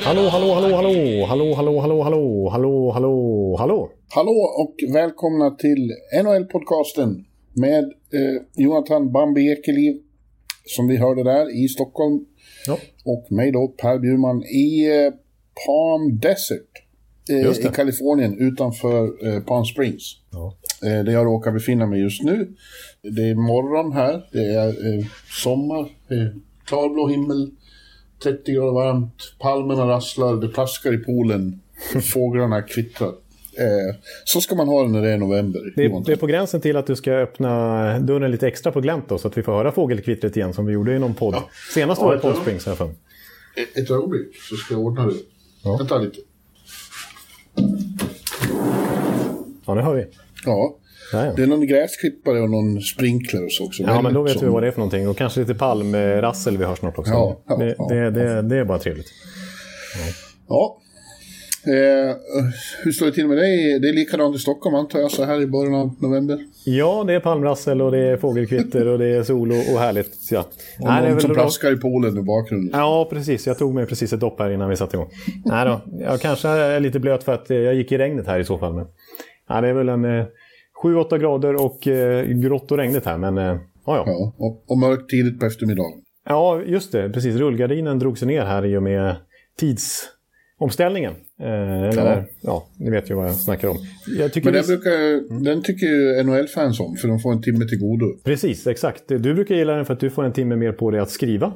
Hallå, hallå, hallå, hallå, hallå, hallå, hallå, hallå, hallå, hallå, hallå. Hallå och välkomna till NHL-podcasten med eh, Jonathan Bambi Ekeliv som vi hörde där i Stockholm. Ja. Och mig då, Per Bjurman i eh, Palm Desert eh, i Kalifornien utanför eh, Palm Springs. Ja. Eh, där jag råkar befinna mig just nu. Det är morgon här, det är eh, sommar, eh, klarblå himmel, 30 grader varmt, palmerna rasslar, det plaskar i poolen, fåglarna kvittrar. Eh, så ska man ha det när det är november. Det är, det är på gränsen till att du ska öppna dörren lite extra på glänt då, så att vi får höra fågelkvittret igen som vi gjorde i någon podd. Senast Ja, var det Podd. Springs i alla fall. Ett, ett ögonblick så ska jag ordna det. Ja. Vänta lite. Ja, nu hör vi. Ja, Ja, ja. det är någon gräsklippare och någon sprinkler och så också. ja, men då vet Som- vi vad det är för någonting. Och kanske lite palmrassel vi har snart också. Ja, ja, det, ja, det, det, det är bara trevligt. Ja. Eh, hur står det till med dig? Det är likadant i Stockholm antar jag, så här i början av november. Ja, det är palmrassel och det är fågelkvitter och det är sol och, och härligt. Ja. Och Nej, det är någon som bra. plaskar i poolen i bakgrunden. Ja, precis. Jag tog mig precis ett dopp här innan vi satte igång. Nej då, jag kanske är lite blöt för att jag gick i regnet här i så fall. Men, nej, det är väl en eh, 7-8 grader och eh, grått och regnigt här. Men eh, ja, ja. Och, och mörkt tidigt på eftermiddagen. ja, just det. Precis. Rullgardinen drog sig ner här i och med tidsomställningen. Eh, eller, Ja. ja. ni vet ju vad jag snackar om. Jag tycker Men den, vi- brukar, den tycker ju NHL-fans om, för de får en timme till godo. Precis, exakt. Du brukar gilla den för att du får en timme mer på dig att skriva.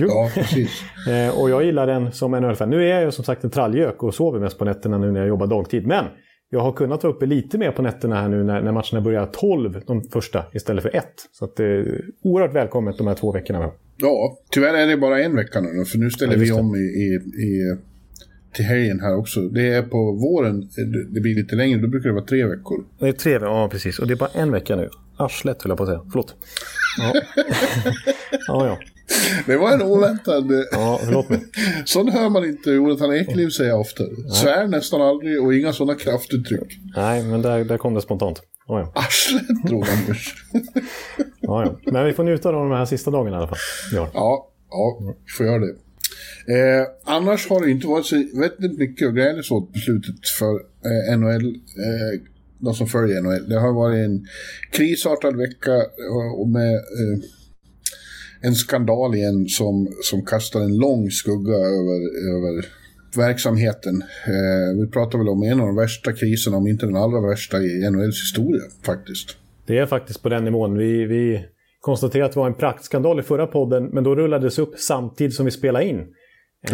Jo. Ja, precis. Eh, och jag gillar den som NHL-fan. Nu är jag ju som sagt en trallgök och sover mest på nätterna nu när jag jobbar dagtid. Men jag har kunnat vara uppe lite mer på nätterna här nu när, när matcherna börjar 12, de första, istället för ett. Så att det är oerhört välkommet de här två veckorna. Ja, tyvärr är det bara en vecka nu, för nu ställer Ja, vi om i, i, i, till helgen här också. Det är på våren, det- det blir lite längre, då brukar det vara tre veckor. Det är tre, ja precis. Och det är bara en vecka nu. Arslet höll jag på att säga. Förlåt. Ja, ja. ja. Det var en oväntad... ja förlåt mig. Sån hör man inte Jonathan Ekliv säga ofta. Svär nästan aldrig och inga sådana kraftuttryck. Nej, men där, där kom det spontant. Ja, ja. Arslet drog han först. Ja, ja. Men vi får njuta av de här sista dagarna i alla fall. Ja. Ja, ja, vi får göra det. Eh, annars har det inte varit så väldigt mycket att glädjas åt på slutet för eh, NHL, eh, de som följer NHL. Det har varit en krisartad vecka och, och med eh, en skandal igen som, som kastar en lång skugga över, över verksamheten. Eh, vi pratar väl om en av de värsta kriserna, om inte den allra värsta i NHLs historia faktiskt. Det är faktiskt på den nivån. Vi, vi konstaterade att det var en praktskandal i förra podden, men då rullades det upp samtidigt som vi spelade in. Eh,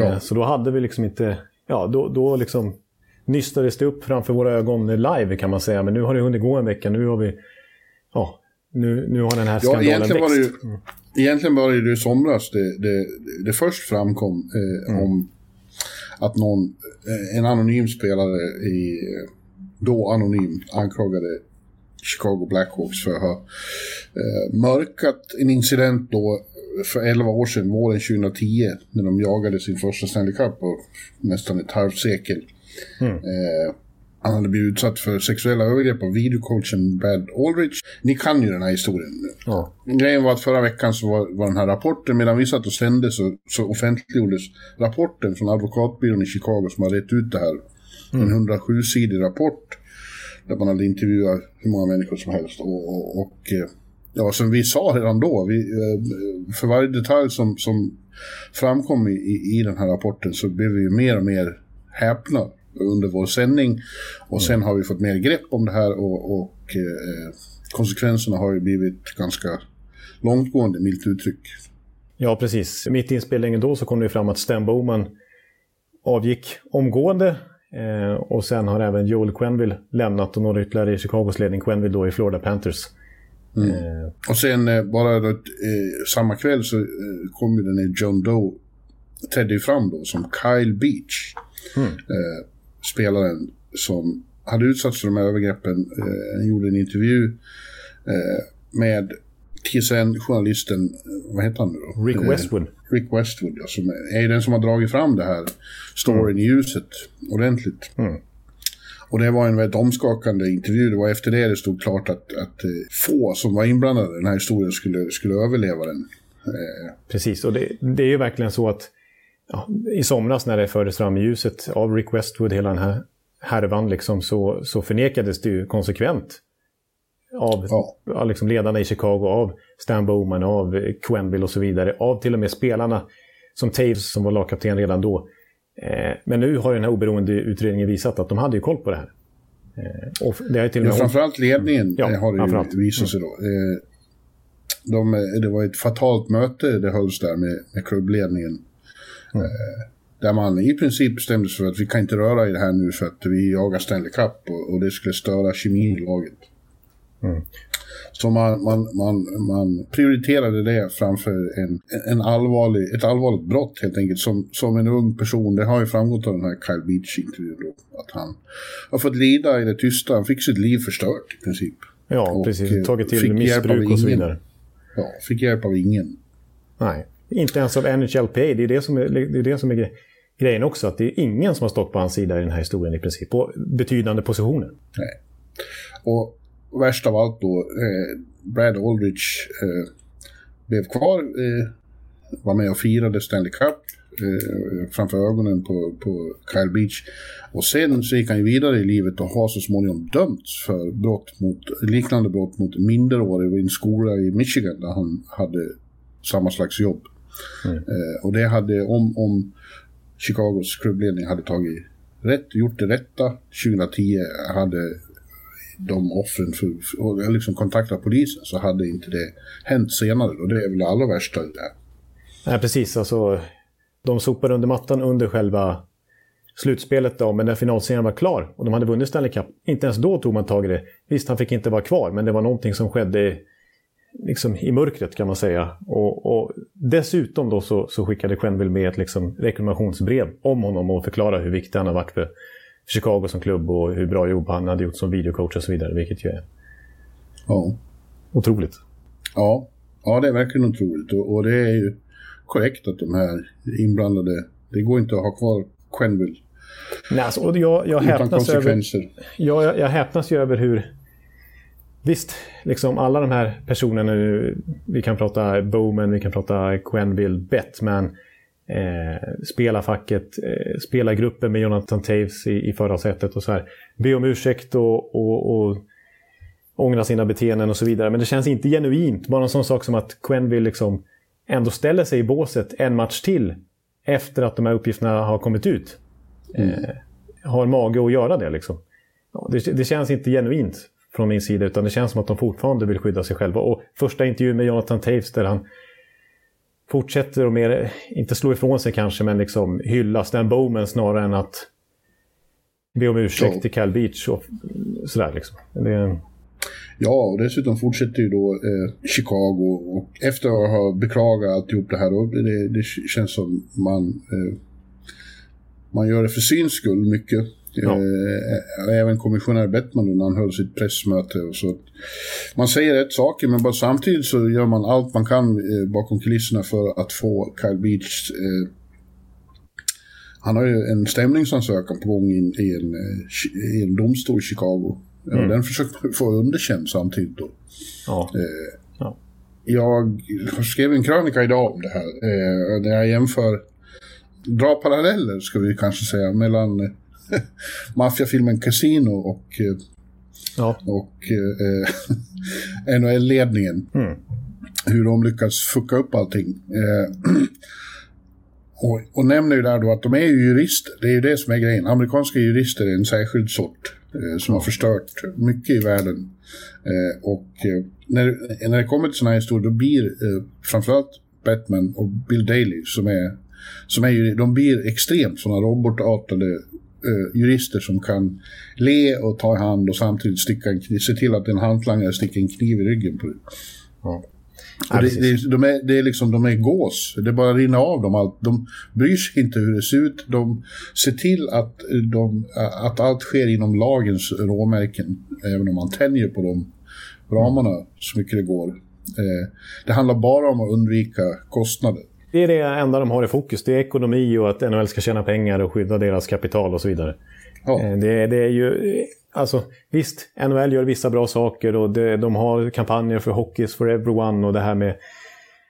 Ja. Så då hade vi liksom inte... Ja, då, då liksom nystades det upp framför våra ögon live kan man säga. Men nu har det hunnit gå en vecka. Nu har vi... Ja, nu, nu har den här Ja, skandalen var, det växt. ju, egentligen var det ju i somras det, det, det först framkom eh, om att någon, eh, en anonym spelare i, då anonym, anklagade Chicago Blackhawks för att ha eh, mörkat en incident då för 11 år sedan, våren 2010, när de jagade sin första Stanley Cup på nästan ett halvt sekel. Eh, han hade blivit utsatt för sexuella övergrepp av videocoachen Brad Aldrich. Ni kan ju den här historien. Ja. Grejen var att förra veckan så var, var den här rapporten, medan vi satt och sände så, så offentliggjordes rapporten från advokatbyrån i Chicago som har rätt ut det här. En 107-sidig rapport där man hade intervjuat hur många människor som helst. Och, och, och eh, ja, som vi sa redan då, vi, eh, för varje detalj som, som framkom i, i, i den här rapporten så blev vi ju mer och mer häpna under vår sändning. Och sen har vi fått mer grepp om det här och, och eh, konsekvenserna har ju blivit ganska långtgående, milt uttryck. Ja, precis. Mitt i inspelningen då så kom det fram att Stan Bowman avgick omgående. Eh, och sen har även Joel Quenville lämnat och några ytterligare i Chicagos ledning. Quenville då i Florida Panthers. Eh, Och sen eh, bara då, eh, samma kväll så eh, kom ju den här John Doe trädde ju fram då som Kyle Beach. Mm. Spelaren som hade utsatts för de här övergreppen. Eh, gjorde en intervju eh, med TSN-journalisten, eh, vad heter han nu då? Rick Eh, Westwood. Rick Westwood, ja, som är den som har dragit fram det här storyn i ljuset ordentligt. Mm. Och det var en väldigt omskakande intervju. Det var efter det det stod klart att, att eh, få som var inblandade i den här historien skulle, skulle överleva den. Precis, och det, det är ju verkligen så att ja, i somras när det fördes fram i ljuset av Rick Westwood, hela den här härvan, liksom, så, så förnekades det ju konsekvent av Ja. ja. liksom ledarna i Chicago, av Stan Bowman, av Quenville och så vidare, av till och med spelarna som Taves som var lagkapten redan då. Eh, men nu har den här oberoende utredningen visat att de hade ju koll på det här. Eh, och det ju till och Ja, med... framförallt ledningen Ja, eh, har det framförallt. ju visat sig då. Eh, de, det var ett fatalt möte det hölls där med, med klubbledningen. Eh, där man i princip bestämde sig för att vi kan inte röra i det här nu för att vi jagar Stanley Cup och, och det skulle störa kemin i laget. Mm. Så man, man, man, man prioriterade det framför en, en allvarlig, ett allvarligt brott helt enkelt. Som, som en ung person, det har ju framgått av den här Kyle Beach-intervjun att han har fått lida i det tysta. Han fick sitt liv förstört i princip. Ja, och, precis. eh, Tagit till missbruk och så vidare. Ja, fick hjälp av ingen. Nej, inte ens av NHLPA. Det är det som är, det är, det som är gre- grejen också. Att det är ingen som har stått på hans sida i den här historien i princip. På betydande positioner. Nej. Och värst av allt då, eh, Brad Aldrich eh, blev kvar, eh, var med och firade Stanley Cup eh, framför ögonen på, på Kyle Beach. Och sen så gick han ju vidare i livet och har så småningom dömts för brott mot, liknande brott mot minderåriga vid en skola i Michigan där han hade samma slags jobb. Eh, och det hade, om, om Chicagos klubbledning hade tagit rätt, gjort det rätta 2010 hade de offren för, och liksom kontaktat polisen så hade inte det hänt senare. Och det är väl det allra värsta i det här. Nej, precis. Alltså, de sopade under mattan under själva slutspelet då, men när finalserien var klar och de hade vunnit Stanley Cup, inte ens då tog man tag i det. Visst, han fick inte vara kvar, men det var någonting som skedde liksom, i mörkret kan man säga. Och, och dessutom då så, så skickade Quenneville med ett liksom, reklamationsbrev om honom och förklara hur viktig han har varit för Chicago som klubb och hur bra jobb han hade gjort som videocoach och så vidare, vilket ju är Ja. otroligt. Ja, ja det är verkligen otroligt. Och, och det är ju korrekt att de här inblandade, det går inte att ha kvar Quenville Nej, alltså, och jag, jag häpnas över... jag, jag häpnas ju över hur... Visst, liksom alla de här personerna nu, vi kan prata Bowman, vi kan prata Quenville, Bettman, eh, spelarfacket, eh, spelargruppen med Jonathan Taves i, i förarsätet och så här. Be om ursäkt och, och, och ångra sina beteenden och så vidare. Men det känns inte genuint. Bara en sån sak som att Quenville liksom ändå ställer sig i båset en match till efter att de här uppgifterna har kommit ut. Eh, har mage att göra det liksom. Det, det känns inte genuint från min sida utan det känns som att de fortfarande vill skydda sig själva. Och första intervjun med Jonathan Taves där han fortsätter att mer, inte slå ifrån sig kanske, men liksom hylla Stan Bowman snarare än att be om ursäkt Ja. till Cal Beach och sådär liksom. Det, Ja, och dessutom fortsätter ju då eh, Chicago och efter att ha beklagat alltihop det här då, det, det känns som man eh, man gör det för syns skull mycket. Ja. Eh, även kommissionär Bettman när han höll sitt pressmöte och så. Man säger rätt saker men bara samtidigt så gör man allt man kan eh, bakom kulisserna för att få Kyle Beach eh, han har ju en stämningsansökan på gång in, i, en, eh, i en domstol i Chicago. Mm. Den försöker få underkänd samtidigt då. ja. Eh, Ja. Jag skrev en krönika idag om det här. Eh, där jag jämför, drar paralleller ska vi kanske säga, mellan maffiafilmen Casino och, ja. och eh, NHL-ledningen. Mm. Hur de lyckas fucka upp allting. Eh, och, och nämner ju där då att de är ju jurister. Det är ju det som är grejen. Amerikanska jurister är en särskild sort eh, som har förstört mycket i världen. Eh, och eh, när, när det kommer till sådana här historier då blir eh, framförallt Batman och Bill Daley som är, som är ju, de blir extremt sådana robotartade eh, jurister som kan le och ta i hand och samtidigt sticka en kniv, se till att en hantlangare sticker en kniv i ryggen på dig. Ja. Ja, det, det, de, är, det är liksom, de är gås. Det bara rinner av dem allt. De bryr sig inte hur det ser ut. De ser till att, de, att allt sker inom lagens råmärken. Även om man tänjer på de ramarna så mycket det går. Eh, det handlar bara om att undvika kostnader. Det är det enda de har i fokus. Det är ekonomi och att NHL ska tjäna pengar och skydda deras kapital och så vidare. Ja. Eh, det, det, är ju... Alltså, visst, NHL gör vissa bra saker och det, de har kampanjer för Hockeys for Everyone och det här med...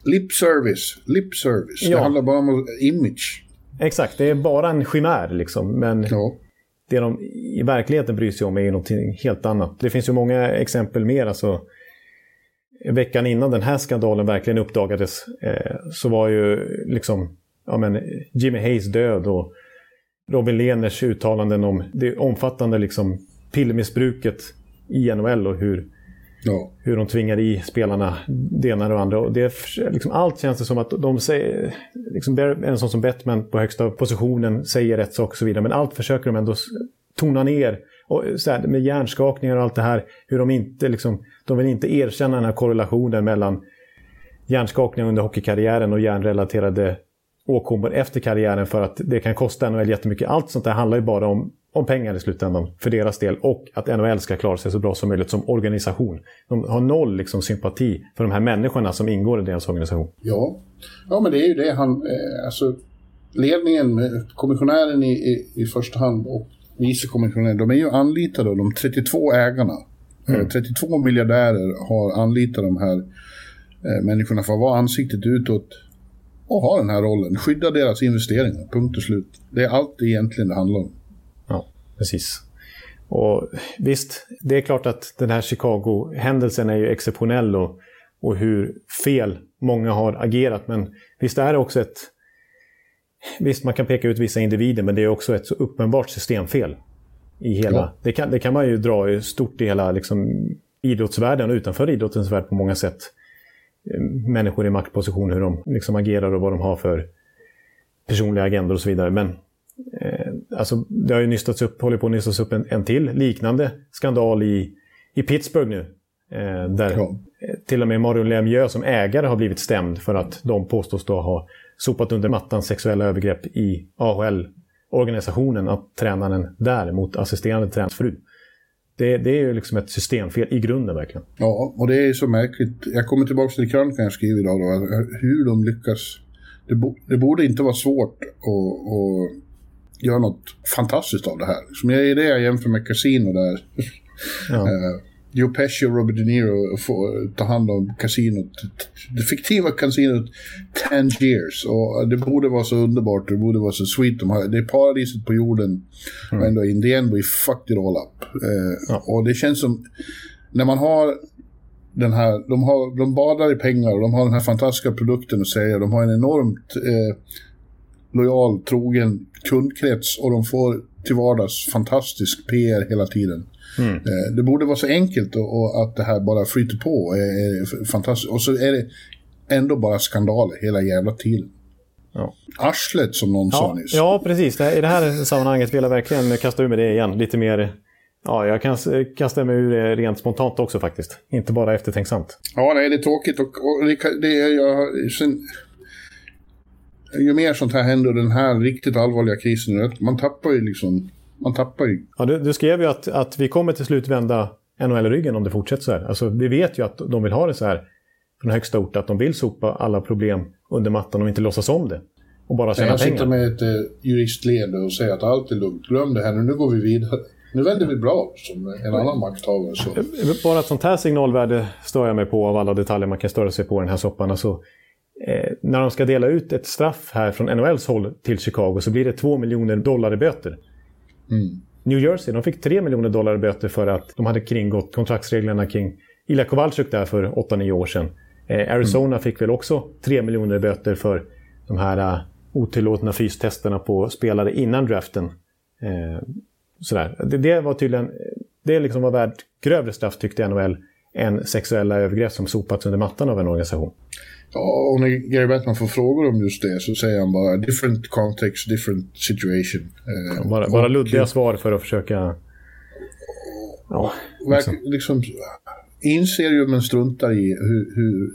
Lip service. Lip service. Ja. Det handlar bara om image. Exakt, det är bara en chimär liksom. Men ja. det de i verkligheten bryr sig om är någonting helt annat. Det finns ju många exempel mer. Alltså, veckan innan den här skandalen verkligen uppdagades eh, så var ju liksom ja, men, Jimmy Hayes död och Robin Lehners uttalanden om det omfattande liksom, pillmissbruket i NHL och hur, ja. hur de tvingar i spelarna det ena och det andra. Och det, liksom, allt känns det som att de säger, liksom, en sån som Bettman på högsta positionen säger rätt sak och så vidare, men allt försöker de ändå tona ner. Och så här, med hjärnskakningar och allt det här, hur de inte liksom, de vill inte erkänna den här korrelationen mellan hjärnskakningar under hockeykarriären och hjärnrelaterade åkommor efter karriären för att det kan kosta NHL jättemycket. Allt sånt där handlar ju bara om, om pengar i slutändan för deras del och att NHL ska klara sig så bra som möjligt som organisation. De har noll liksom, sympati för de här människorna som ingår i deras organisation. Ja, ja men det är ju det han... Eh, alltså, ledningen, kommissionären i, i, i första hand och vicekommissionären, de är ju anlitade av de 32 ägarna. Mm. 32 eh, miljardärer har anlitat de här eh, människorna för att vara ansiktet utåt och ha den här rollen. Skydda deras investeringar, punkt och slut. Det är allt egentligen det handlar om. Ja, precis. Och visst, det är klart att den här Chicago-händelsen är ju exceptionell och, och hur fel många har agerat. Men visst är det också ett... Visst, man kan peka ut vissa individer, men det är också ett så uppenbart systemfel. I hela, ja. det, kan, det kan man ju dra stort i hela liksom, idrottsvärlden och utanför idrottens värld på många sätt människor i maktposition, hur de liksom agerar och vad de har för personliga agendor och så vidare. Men eh, alltså, det har ju nystats upp, håller på att nystas upp en, en till liknande skandal i, i Pittsburgh nu. Eh, där ja. till och med Mario Lemieux som ägare har blivit stämd för att de påstås då ha sopat under mattan sexuella övergrepp i AHL-organisationen, att tränaren där mot assisterande tränarens fru. Det, det, är ju liksom ett systemfel i grunden verkligen. Ja, och det är så märkligt. Jag kommer tillbaka till krönikan jag skrev idag då, hur de lyckas. Det, bo, det borde inte vara svårt att, att göra något fantastiskt av det här. Som jag är det jag jämför med Casino där. Ja. Eh, Joe Pesci och Robert De Niro får ta hand om kasinot, det fiktiva kasinot Tangiers. Och det borde vara så underbart, det borde vara så sweet. De har, det är paradiset på jorden. Mm. Och ändå in the end we fucked it all up. Eh, ja. Och det känns som, när man har den här, de, har, de badar i pengar och de har den här fantastiska produkten att säga. De har en enormt eh, lojal, trogen kundkrets och de får till vardags fantastisk PR hela tiden. Mm. Eh, det borde vara så enkelt och, och, att det här bara flyter på. Är fantastiskt. Och så är det ändå bara skandaler hela jävla tiden. Ja. Arslet som någon ja, sa nyss. Ja, precis. I det här sammanhanget vill jag verkligen kasta ur mig det igen. Lite mer... Ja, jag kan kasta mig ur det rent spontant också faktiskt. Inte bara eftertänksamt. Ja, nej, det är tråkigt. Och, och det, det, jag, sen, ju mer sånt här händer, den här riktigt allvarliga krisen, man tappar ju liksom man tappar ju. Ja, du, du skrev ju att, att vi kommer till slut vända NHL-ryggen om det fortsätter så här. Alltså, vi vet ju att de vill ha det så här från högsta ort, att de vill sopa alla problem under mattan och inte låtsas om det. Och bara tjäna pengar. Jag sitter med ett eh, juristleende och säger att allt är lugnt. Glöm det här nu, nu går vi vidare. Nu vänder vi bra som en annan makthavare. Så. Bara ett sånt här signalvärde stör jag mig på av alla detaljer man kan störa sig på i den här soppan. Alltså, eh, när de ska dela ut ett straff här från NHLs håll till Chicago så blir det 2 miljoner dollar i böter. Mm. New Jersey de fick 3 miljoner dollar i böter för att de hade kringgått kontraktsreglerna kring Ilja Kowalczyk där för 8-9 år sedan. Eh, Arizona mm. fick väl också 3 miljoner i böter för de här uh, otillåtna fystesterna på spelare innan draften. Eh, sådär. Det, det, var tydligen, eh, det liksom var värt grövre straff tyckte NHL än sexuella övergrepp som sopats under mattan av en organisation. Och när Gary Bettman får frågor om just det så säger han bara different context, different situation. Eh, bara, bara luddiga svar för att försöka... Ja, liksom. liksom inser ju men struntar i hur, hur,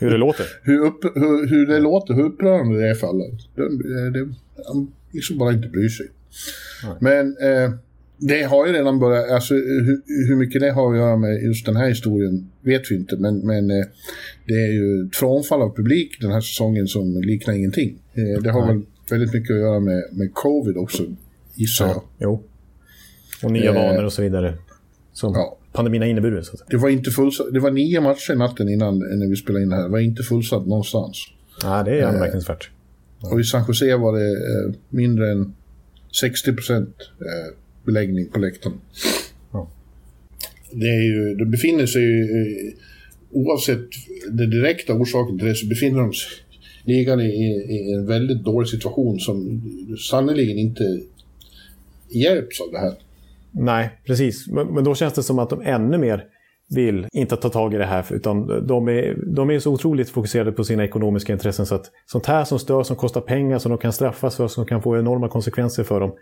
hur det låter. hur, upp, hur, hur det låter, hur upprörande det är för alla. Det, det, han liksom bara inte bryr sig. Nej. Men eh, det har ju redan börjat, alltså hur, hur, mycket det har att göra med just den här historien vet vi inte. Men, men eh, det är ju ett frånfall av publik den här säsongen som liknar ingenting. Eh, det har Nej. väl väldigt mycket att göra med, med covid också, gissar jag. jo. Och nya eh, vanor och så vidare. Som ja. pandemin har inneburit. Så det, var inte fullsatt, det var nio matcher natten innan när vi spelade in det här. Det var inte fullsatt någonstans. Ja, det är anmärkningsvärt. Eh, och i San Jose var det eh, mindre än 60 procent eh, beläggning på läktaren. Ja. Det, är ju, det befinner sig ju, oavsett den direkta orsaken till det, så befinner de sig ligan i, i en väldigt dålig situation som sannerligen inte hjälps av det här. Nej, precis. Men, men, då känns det som att de ännu mer vill inte ta tag i det här. Utan de är, de är så otroligt fokuserade på sina ekonomiska intressen så att sånt här som stör, som kostar pengar, som de kan straffas för, som kan få enorma konsekvenser för dem.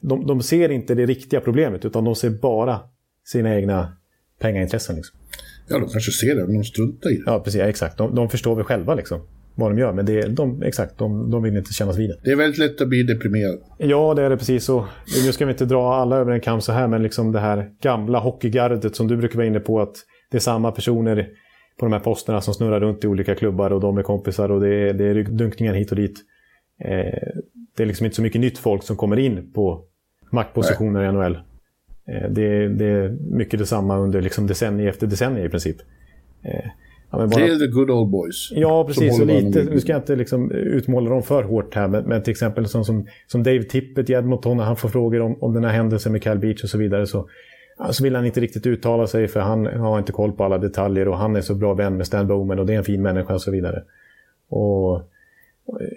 De, de ser inte det riktiga problemet utan de ser bara sina egna pengaintressen. Liksom. Ja, de kanske ser det, men de struntar i det. Ja, precis. Ja, exakt. De, de förstår väl själva liksom vad de gör. Men det, de, exakt, de, de vill inte kännas vid det. Det är väldigt lätt att bli deprimerad. Ja, det är det precis. Och nu ska vi inte dra alla över en kam så här, men liksom det här gamla hockeygardet som du brukar vara inne på. att Det är samma personer på de här posterna som snurrar runt i olika klubbar och de är kompisar och det är, det är dunkningar hit och dit. Eh, det är liksom inte så mycket nytt folk som kommer in på maktpositioner Nej. i NHL. Eh, det, det, är mycket detsamma under liksom decennier efter decennier i princip. Eh, Ja, bara... Det är the good old boys. Ja, precis. Och lite, nu ska jag inte liksom utmåla dem för hårt här, men, men till exempel som, som, som Dave Tippett i Edmonton, när han får frågor om, om den här händelsen med Cal Beach och så vidare, så, så vill han inte riktigt uttala sig för han har inte koll på alla detaljer och han är så bra vän med Stan Bowman och det är en fin människa och så vidare. Och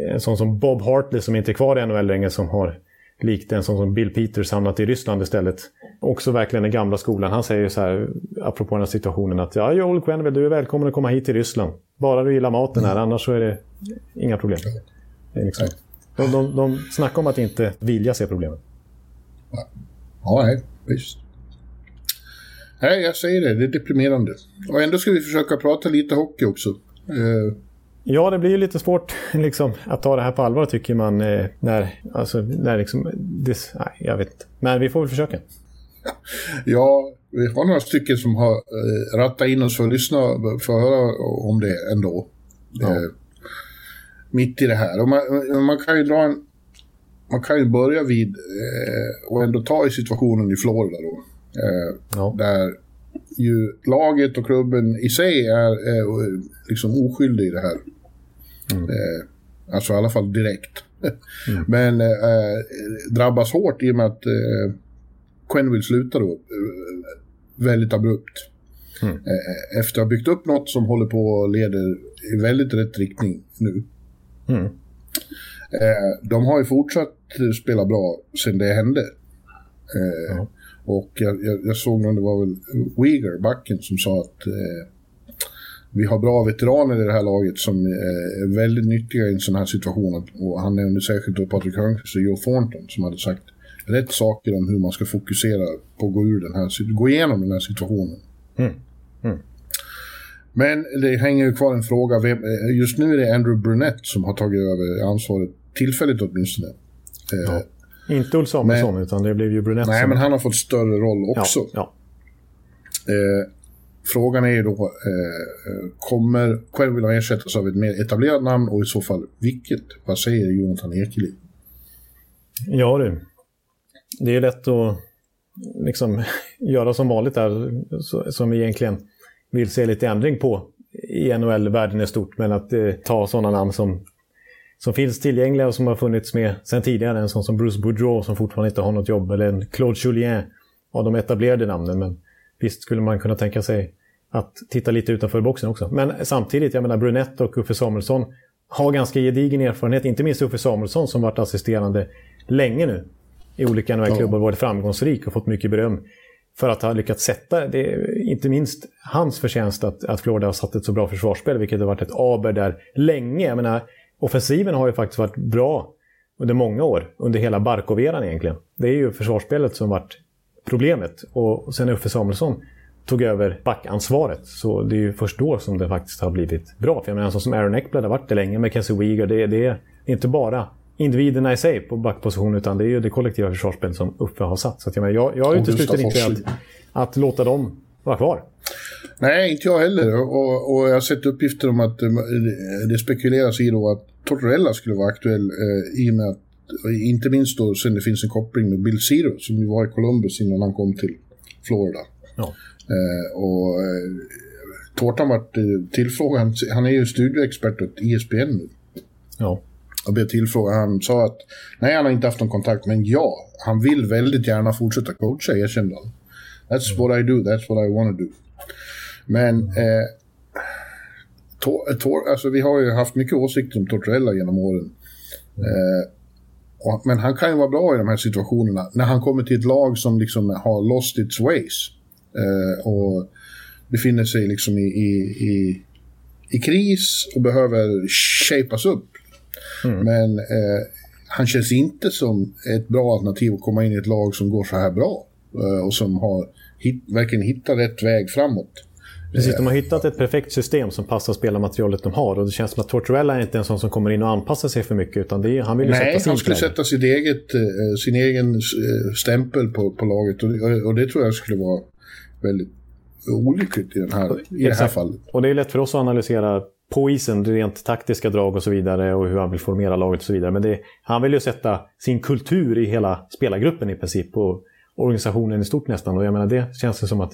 en sån som Bob Hartley som inte är kvar i NHL längre, som har likt en sån som Bill Peters hamnat i Ryssland istället. Också verkligen den gamla skolan. Han säger så här, apropå den här situationen, att ja, Joel Quenneville, du är välkommen att komma hit till Ryssland. Bara du gillar maten här, mm. annars så är det inga problem. Det är liksom, de, de, de snackar om att inte vilja se problemen. Ja, nej, visst. Nej, jag säger det, det är deprimerande. Och ändå ska vi försöka prata lite hockey också. Eh, Ja, det blir ju lite svårt liksom, att ta det här på allvar tycker man. Eh, när, alltså, när liksom, det, nej, jag vet inte. Men vi får väl försöka. Ja, vi har några stycken som har eh, rattat in oss för att lyssna, för att höra om det ändå. Ja. Eh, mitt i det här. Och man, man, kan ju dra en... Man kan ju börja vid eh, och ändå ta i situationen i Florida då. Eh, ja. Där ju laget och klubben i sig är, är liksom oskyldig i det här. Mm. Eh, alltså i alla fall direkt. Mm. Men eh, drabbas hårt i och med att eh, Quenneville slutar då eh, väldigt abrupt. Mm. Eh, efter att ha byggt upp något som håller på att leda i väldigt rätt riktning nu. Mm. Eh, de har ju fortsatt spela bra sen det hände. Mm. Och jag, jag, jag såg någon, det var väl Uyghur, backen, som sa att eh, vi har bra veteraner i det här laget som eh, är väldigt nyttiga i en sån här situation. Och han nämnde särskilt då Patrik Hörnqvist och Joe Thornton som hade sagt rätt saker om hur man ska fokusera på att gå, ur den här, gå igenom den här situationen. Mm. Mm. Men det hänger ju kvar en fråga. Eh, just nu är det Andrew Brunette som har tagit över ansvaret, tillfälligt åtminstone. Eh, ja. Inte Ulf Samuelsson, utan det blev ju Brunette. Nej, som... men han har fått större roll också. Ja, ja. Eh, frågan är ju då, eh, eh kommer Quenneville att ersättas av ett mer etablerat namn och i så fall vilket? Vad säger Jonathan Ekeliv? Ja du, det är lätt att liksom göra som vanligt där, som vi egentligen vill se lite ändring på i NHL-världen i stort, men att eh, ta sådana namn som som finns tillgängliga och som har funnits med sedan tidigare. En sån som Bruce Boudreau som fortfarande inte har något jobb. Eller en Claude Julien av de etablerade namnen. Men visst skulle man kunna tänka sig att titta lite utanför boxen också. Men samtidigt, jag menar Brunette och Uffe Samuelsson har ganska gedigen erfarenhet. Inte minst Uffe Samuelsson som varit assisterande länge nu i olika NHL-klubbar varit framgångsrik och fått mycket beröm för att ha lyckats sätta, det är inte minst hans förtjänst att, att Florida har satt ett så bra försvarsspel, vilket har varit ett aber där länge. Jag menar, offensiven har ju faktiskt varit bra under många år, under hela Barkov-eran egentligen. Det är ju försvarsspelet som varit problemet. Och sen Uffe Samuelsson tog över backansvaret. Så det är ju först då som det faktiskt har blivit bra. För jag menar, som Aaron Eckblad har varit det länge med Kenzie Weegar. Det, det är inte bara individerna i sig på backposition utan det är ju det kollektiva försvarsspelet som Uffe har satt. Så att jag, menar, jag, jag utesluter inte att, att låta dem vara kvar. Nej, inte jag heller. Och, och jag har sett uppgifter om att det spekuleras i då att Tortorella skulle vara aktuell eh, i och med att, inte minst då sen det finns en koppling med Bill Zero som ju var i Columbus innan han kom till Florida. Ja. Eh, och eh, Tårtan vart eh, tillfrågad, han är ju studioexpert åt ESPN nu. Ja. Och blev tillfrågad, han sa att nej han har inte haft någon kontakt, men ja, han vill väldigt gärna fortsätta coacha, erkände han. That's what I do, that's what I want to do. Men eh, tor, tor, alltså, vi har ju haft mycket åsikter om Tortorella genom åren. Eh, och, men han kan ju vara bra i de här situationerna när han kommer till ett lag som liksom har lost its ways. Eh, och befinner sig liksom i, i, i, i kris och behöver shapas upp. Mm. Men eh, han känns inte som ett bra alternativ att komma in i ett lag som går så här bra. Eh, och som har hit, verkligen hittat rätt väg framåt. Precis, de har hittat ett perfekt system som passar spelarmaterialet de har. Och det känns som att Tortorella är inte en sån som kommer in och anpassar sig för mycket. Utan är, han vill Nej, sätta sin han skulle sätta sitt eget, eh, sin egen eh, stämpel på, på laget. Och, och det tror jag skulle vara väldigt olyckligt i, den här, i det här fallet. Och det är lätt för oss att analysera på isen, rent taktiska drag och så vidare och hur han vill formera laget och så vidare. Men det, han vill ju sätta sin kultur i hela spelargruppen i princip och organisationen i stort nästan. Och jag menar, det känns det som att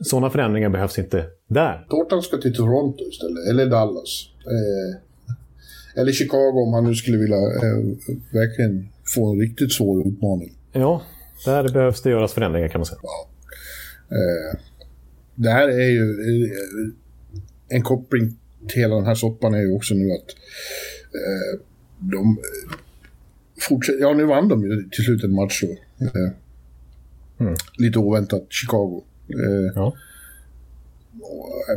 sådana förändringar behövs inte där. Tårtan ska till Toronto istället, eller Dallas. Eh, eller Chicago om han nu skulle vilja eh, verkligen få en riktigt svår utmaning. Ja, där behövs det göras förändringar kan man säga. Eh, det här är ju... Eh, en koppling till hela den här soppan är ju också nu att eh, de fortsätter... Ja, nu vann de ju till slut en match då. Eh, Mm. Lite oväntat, Chicago. Eh, Ja.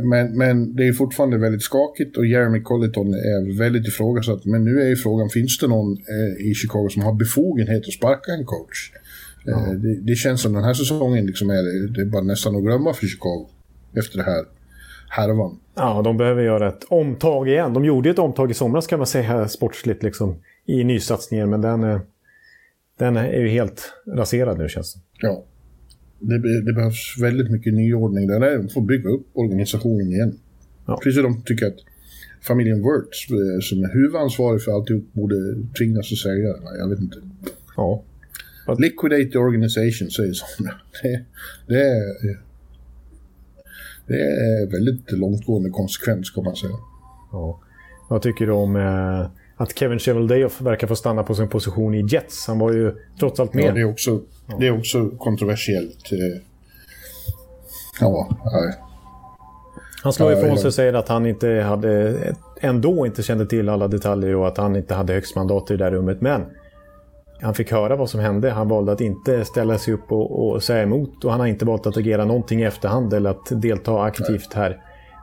men, men det är fortfarande väldigt skakigt och Jeremy Colleton är väldigt ifrågasatt. Men nu är ju frågan, finns det någon eh, i Chicago som har befogenhet att sparka en coach? Eh, det, det känns som den här säsongen liksom är, det är bara nästan att glömma för Chicago. Efter det här härvan. Ja, de behöver göra ett omtag igen. De gjorde ett omtag i somras kan man säga sportsligt liksom, i nysatsningen. Men den, den är ju helt raserad nu känns det Ja. Det, det behövs väldigt mycket nyordning där. De får bygga upp organisationen igen. Ja. Precis som de tycker att familjen Wirtz, eh, som är huvudansvarig för alltihop, borde tvingas att. Nej, Jag vet inte. Ja. Liquidate the organization, säger som. Det, det, är, det är väldigt långtgående konsekvens, kan man säga. ja. Vad tycker du om eh, att Kevin Cheveldayoff verkar få stanna på sin position i Jets? Han var ju trots allt med. Ja, det, är också, det är också kontroversiellt. eh. Ja, nej. Han slår ifrån ja. sig och säger att han inte hade, ändå inte kände till alla detaljer och att han inte hade högst mandat i det där rummet. Men han fick höra vad som hände. Han valde att inte ställa sig upp och, och säga emot och han har inte valt att agera någonting i efterhand eller att delta aktivt här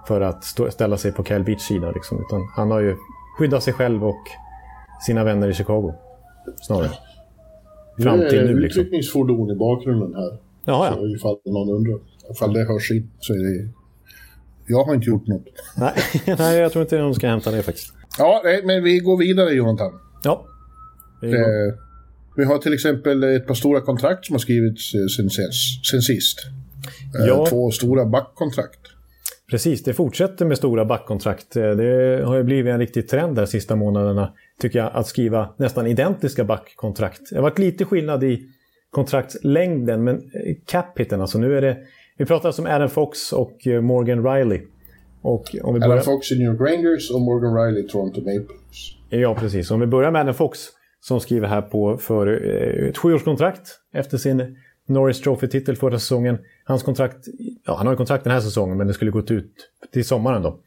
för att stå, ställa sig på Kyle Beach sida. Liksom. Utan han har ju skyddat sig själv och sina vänner i Chicago. Snarare. Fram Nu är till det nu liksom. utryckningsfordon i bakgrunden här. Jaha, Så ja. ifall någon undrar. Ifall det hörs in så är det... Jag har inte gjort något. Nej, nej, jag tror inte de ska hämta det faktiskt. Ja, nej, men vi går vidare Jonathan. Ja. Är Eh, vi har till exempel ett par stora kontrakt som har skrivits eh, sen, sen, sen sist. Eh, Ja. Två stora backkontrakt. Precis, det fortsätter med stora backkontrakt. Eh, Det har ju blivit en riktig trend de sista månaderna, tycker jag, att skriva nästan identiska backkontrakt. Det har varit lite skillnad i kontraktslängden, men cap-hiten, alltså nu är det... Vi pratar om Adam Fox och eh, Morgan Riley. Och om vi börjar... Alan Fox i New York Rangers och Morgan Riley i Toronto Maple Leafs. Ja, precis. Om vi börjar med Adam Fox som skriver här på för eh, ett sjuårskontrakt efter sin Norris Trophy-titel förra säsongen. Hans kontrakt, ja han har ju kontrakt den här säsongen men det skulle gått ut till sommaren då.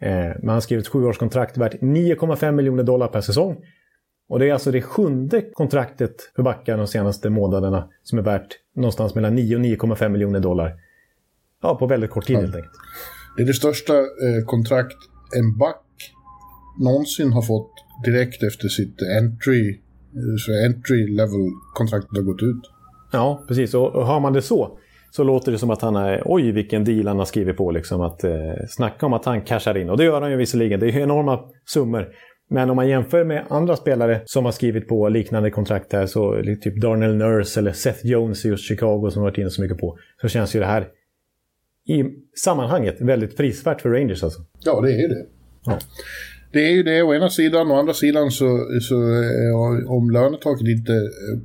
Eh, men han skrev ett sjuårskontrakt värt 9,5 miljoner dollar per säsong. Och det är alltså det sjunde kontraktet för backar de senaste månaderna som är värt någonstans mellan 9 och 9,5 miljoner dollar. Ja, på väldigt kort tid helt enkelt. Det är det största eh, kontrakt en back någonsin har fått direkt efter sitt entry, eh, så entry level kontraktet har gått ut. Ja, precis. Och har man det så, så låter det som att han är, oj vilken deal han har skrivit på. Liksom, att, eh, snacka om att han cashar in. Och det gör han ju visserligen, det är ju enorma summor. Men om man jämför med andra spelare som har skrivit på liknande kontrakt här, så typ Darnell Nurse eller Seth Jones i just Chicago som har varit inne så mycket på, så känns ju det här i sammanhanget väldigt prisvärt för Rangers alltså. Ja, det är det. Ja. Det är ju det å ena sidan, å andra sidan så, så eh, om lönetaket inte eh,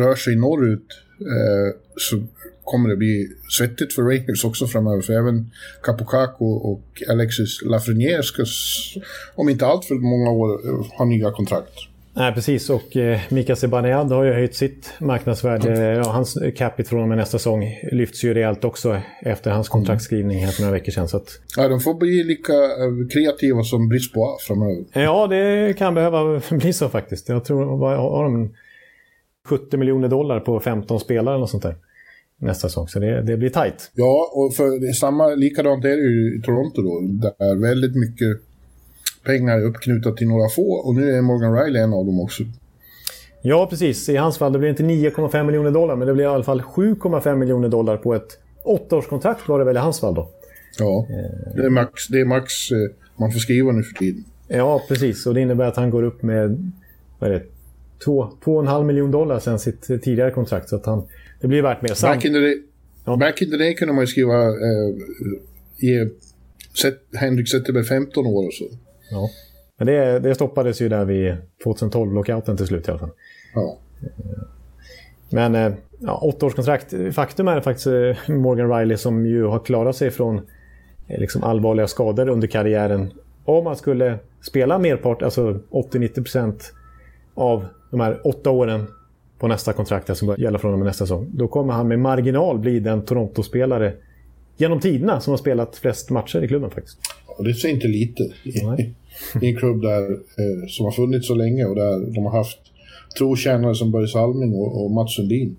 rör sig norrut eh, så kommer det bli svettigt för Rangers också framöver. För även Capocaco och Alexis Lafreniere ska om inte allt för många år ha nya kontrakt. Nej, precis. Och eh, Mika Zibanejad har ju höjt sitt marknadsvärde. Mm. Ja, hans capita från och med nästa säsong lyfts ju rejält också efter hans kontraktsskrivning här för några veckor sedan. Så att... Ja, de får bli lika eh, kreativa som Brisbois framöver. Ja, det kan behöva bli så faktiskt. Jag tror, vad har de? 70 miljoner dollar på 15 spelare eller sånt där nästa säsong. Så det, det blir tajt. Ja, och för det är samma, likadant är det ju i Toronto då. Där väldigt mycket pengar uppknutet till några få och nu är Morgan Riley en av dem också. Ja, precis. I hans fall det blir inte 9,5 miljoner dollar, men det blir i alla fall 7,5 miljoner dollar på ett åttaårskontrakt var det väl i hans fall då. Ja, det är max, det är max eh, man får skriva nu för tiden. Ja, precis. Och det innebär att han går upp med vad är det, 2,5 miljoner dollar sen sitt tidigare kontrakt. Så att han, det blir värt mer. Sam back, in the day, ja. back in the day kunde man ju skriva eh, ge Henrik Zetterberg 15 år och så. Ja. Men det, det stoppades ju där vid 2012-lockouten till slut i alla fall. Ja. Men eh, ja, åttaårskontrakt. Faktum är faktiskt eh, Morgan Riley som ju har klarat sig från eh, liksom allvarliga skador under karriären. Om man skulle spela merpart, alltså 80-90% av de här åtta åren på nästa kontrakt som börjar gälla från och med nästa säsong. Då kommer han med marginal bli den Toronto-spelare genom tiderna som har spelat flest matcher i klubben faktiskt. Och det är inte lite. I, I en klubb där, eh, som har funnits så länge och där de har haft trotjänare som Börje Salming och, och Mats Sundin.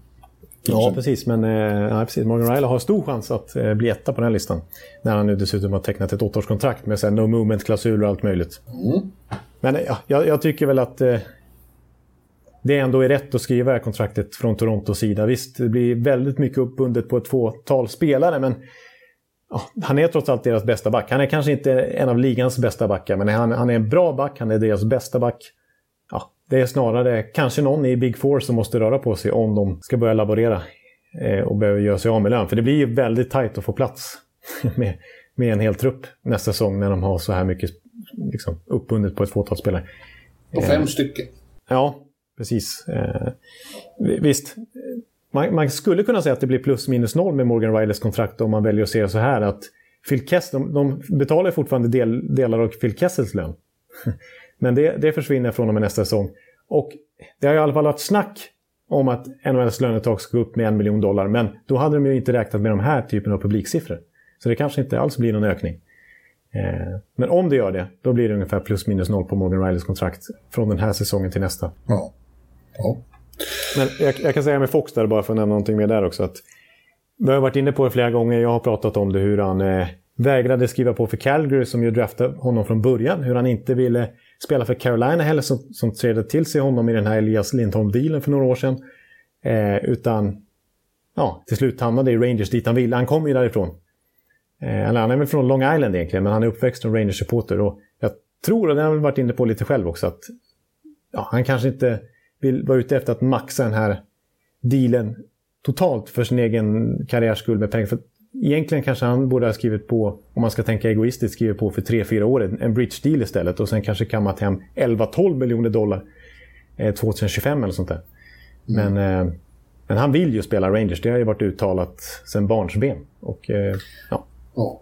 Ja, precis. Men eh, precis. Morgan Riley har stor chans att eh, bli etta på den här listan. När han nu dessutom har tecknat ett åttaårskontrakt med sen no movement-klausuler och allt möjligt. Mm. Men ja, jag, jag, tycker väl att eh, det ändå är rätt att skriva det här kontraktet från Torontos sida. Visst, det blir väldigt mycket uppbundet på ett fåtal spelare, men ja, han är trots allt deras bästa back. Han är kanske inte en av ligans bästa backar, men han, han är en bra back, han är deras bästa back. Ja, det är snarare kanske någon i Big Four som måste röra på sig om de ska börja laborera eh, och behöver göra sig av med lön. För det blir ju väldigt tajt att få plats med, med en hel trupp nästa säsong när de har så här mycket liksom, uppbundet på ett fåtal spelare. På fem eh, stycken? Ja, precis. Eh, visst, man, man, skulle kunna säga att det blir plus minus noll med Morgan Rileys kontrakt om man väljer att se det så här att Phil Kessel, de, de betalar fortfarande del, delar av Phil Kessels lön. Men det, det försvinner från och med nästa säsong. Och det har i alla fall varit snack om att NHLs lönetak ska gå upp med en miljon dollar. Men då hade de ju inte räknat med de här typen av publiksiffror. Så det kanske inte alls blir någon ökning. Eh, men om det gör det, då blir det ungefär plus minus noll på Morgan Rileys kontrakt från den här säsongen till nästa. Ja ja. Men jag, jag, kan säga med Fox där, bara för att nämna någonting mer där också. Att vi har varit inne på det flera gånger. Jag har pratat om det, hur han eh, vägrade skriva på för Calgary som ju draftade honom från början. Hur han inte ville spela för Carolina heller som, som trädde till sig honom i den här Elias Lindholm-dealen för några år sedan. Eh, utan ja, till slut hamnade i Rangers dit han ville. Han kom ju därifrån. Eh, han är väl från Long Island egentligen, men han är uppväxt som Rangers-supporter. Och jag tror, och det har jag varit inne på lite själv också, att ja, han kanske inte vill vara ute efter att maxa den här dealen totalt för sin egen karriärs skull med pengar. För egentligen kanske han borde ha skrivit på, om man ska tänka egoistiskt, skrivit på för 3-4 år en bridge deal istället och sen kanske kammat hem 11-12 miljoner dollar eh, 2025 eller sånt där. Mm. Men, eh, men han vill ju spela Rangers, det har ju varit uttalat sedan barnsben. Och, eh, ja. ja.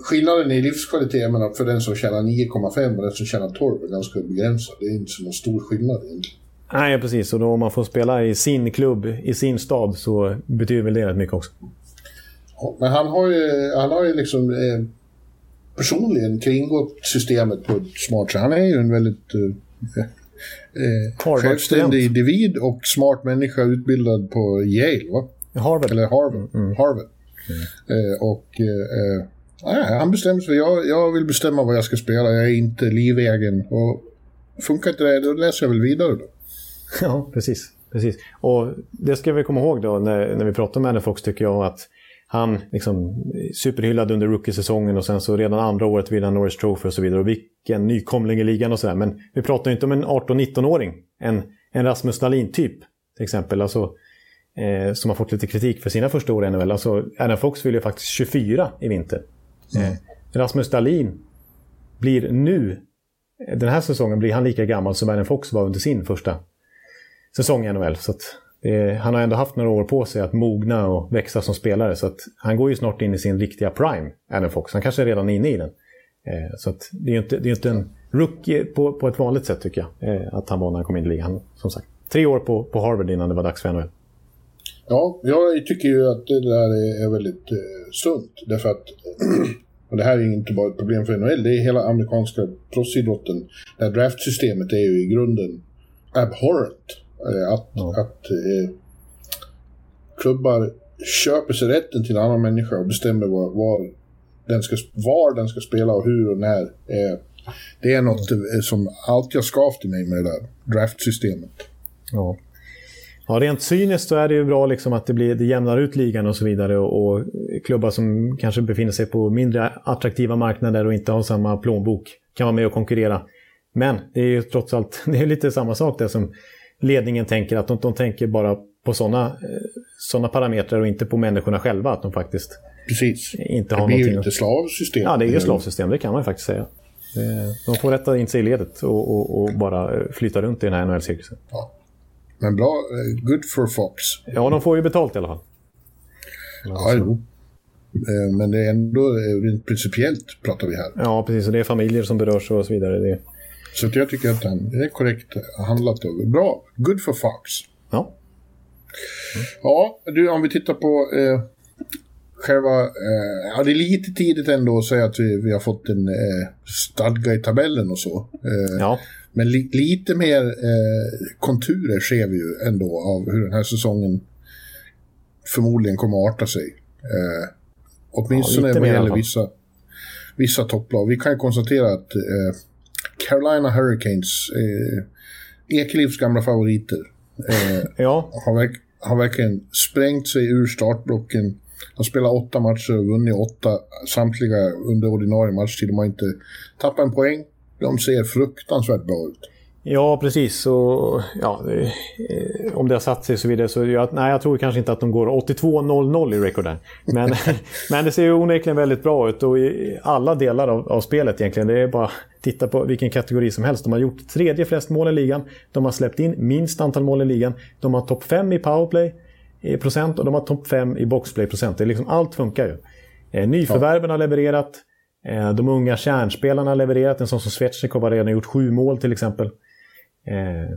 Skillnaden i livskvalitet menar, för den som tjänar 9,5 och den som tjänar 12 är ganska begränsad. Det är inte så någon stor skillnad egentligen. Nej, precis. Och då om man får spela i sin klubb, i sin stad, så betyder väl det rätt mycket också. Ja, men han har ju, han har ju liksom eh, personligen kringgått systemet på ett smart sätt. Han är ju en väldigt eh, eh, självständig individ och smart människa utbildad på Yale, va? Harvard. Eller Harvard. Mm. Harvard. Mm. Eh, och eh, eh, han bestämmer sig. Jag, jag vill bestämma vad jag ska spela. Jag är inte livegen. Och funkar inte det, då läser jag väl vidare då. Ja, precis. precis. Och det ska vi komma ihåg då när, när vi pratar med Fox tycker jag att han liksom superhyllad under rookie-säsongen och sen så redan andra året vinner Norris Trophy och så vidare. Och vilken nykomling i ligan och sådär. Men vi pratar ju inte om en 18-19-åring. En, en Rasmus Dahlin-typ till exempel. Alltså, eh, som har fått lite kritik för sina första år i NHL. Alltså, Adam Fox fyller ju faktiskt 24 i vinter. Mm. Eh, Rasmus Dahlin blir nu, den här säsongen, blir han lika gammal som Adam Fox var under sin första säsong i NHL. Så att, han har ändå haft några år på sig att mogna och växa som spelare. Så att han går ju snart in i sin riktiga prime, Adam Fox. Han kanske är redan inne i den. Eh, så att det är ju inte, det är inte en rookie på, på ett vanligt sätt tycker jag. Eh, att han var när han kom in i ligan. Som sagt, tre år på, på Harvard innan det var dags för NHL. Ja, jag tycker ju att det där är väldigt eh, sunt. Därför att, och det här är inte bara ett problem för NHL, det är hela amerikanska proffsidrotten. Det här draftsystemet är ju i grunden abhorrent. Att, ja. att eh, klubbar köper sig rätten till en annan människa och bestämmer var, var, den, ska, var den ska spela och hur och när. Eh, det är något eh, som alltid har skavt i mig med det där draftsystemet. Ja. Ja, rent cyniskt så är det ju bra liksom att det, blir, det jämnar ut ligan och så vidare. Och, och, klubbar som kanske befinner sig på mindre attraktiva marknader och inte har samma plånbok kan vara med och konkurrera. Men det är ju trots allt det är lite samma sak där som ledningen tänker. Att de, de tänker bara på sådana såna parametrar och inte på människorna själva. Att de faktiskt Precis. inte har det blir ju lite slavsystem. Ja, det är ju slavsystem. Det kan man faktiskt säga. De får rätta in sig i ledet och, och, och bara flyta runt i den här NHL-cirkusen. Ja. Men bra, eh, good for Fox. Ja, de får ju betalt i alla fall. Ja, jo. Eh, men det är ändå eh, rent principiellt pratar vi här. Ja, precis. Och det är familjer som berörs och så vidare. Det... Så jag tycker att det är korrekt handlat. Bra. Good for Fox. Ja. Mm. Ja, du, om vi tittar på eh, själva... Eh, ja, det är lite tidigt ändå att säga att vi, vi har fått en eh, stadga i tabellen och så. Eh, ja. Men li lite mer eh, konturer ser vi ju ändå av hur den här säsongen förmodligen kommer att arta sig. Eh, åtminstone ja, vad gäller vissa, vissa topplag. Vi kan ju konstatera att eh, Carolina Hurricanes, eh, Ekelivs gamla favoriter, eh, ja. har, verk har verkligen sprängt sig ur startblocken. De spelar åtta matcher och vunnit åtta, samtliga under ordinarie matchtid. De har inte tappat en poäng de ser fruktansvärt bra ut. Ja, precis. Och, ja, eh, om det har satt sig så vidare. Så jag, nej, jag tror kanske inte att de går 82-0-0 i rekord Men, men det ser ju onekligen väldigt bra ut och i alla delar av, av spelet egentligen. Det är bara att titta på vilken kategori som helst. De har gjort tredje flest mål i ligan. De har släppt in minst antal mål i ligan. De har topp 5 i powerplay i procent och de har topp 5 i boxplay procent. Det är liksom, allt funkar ju. Eh, nyförvärven har levererat. Eh, de unga kärnspelarna har levererat. En sån som Svetjnikov har redan gjort sju mål till exempel. Eh,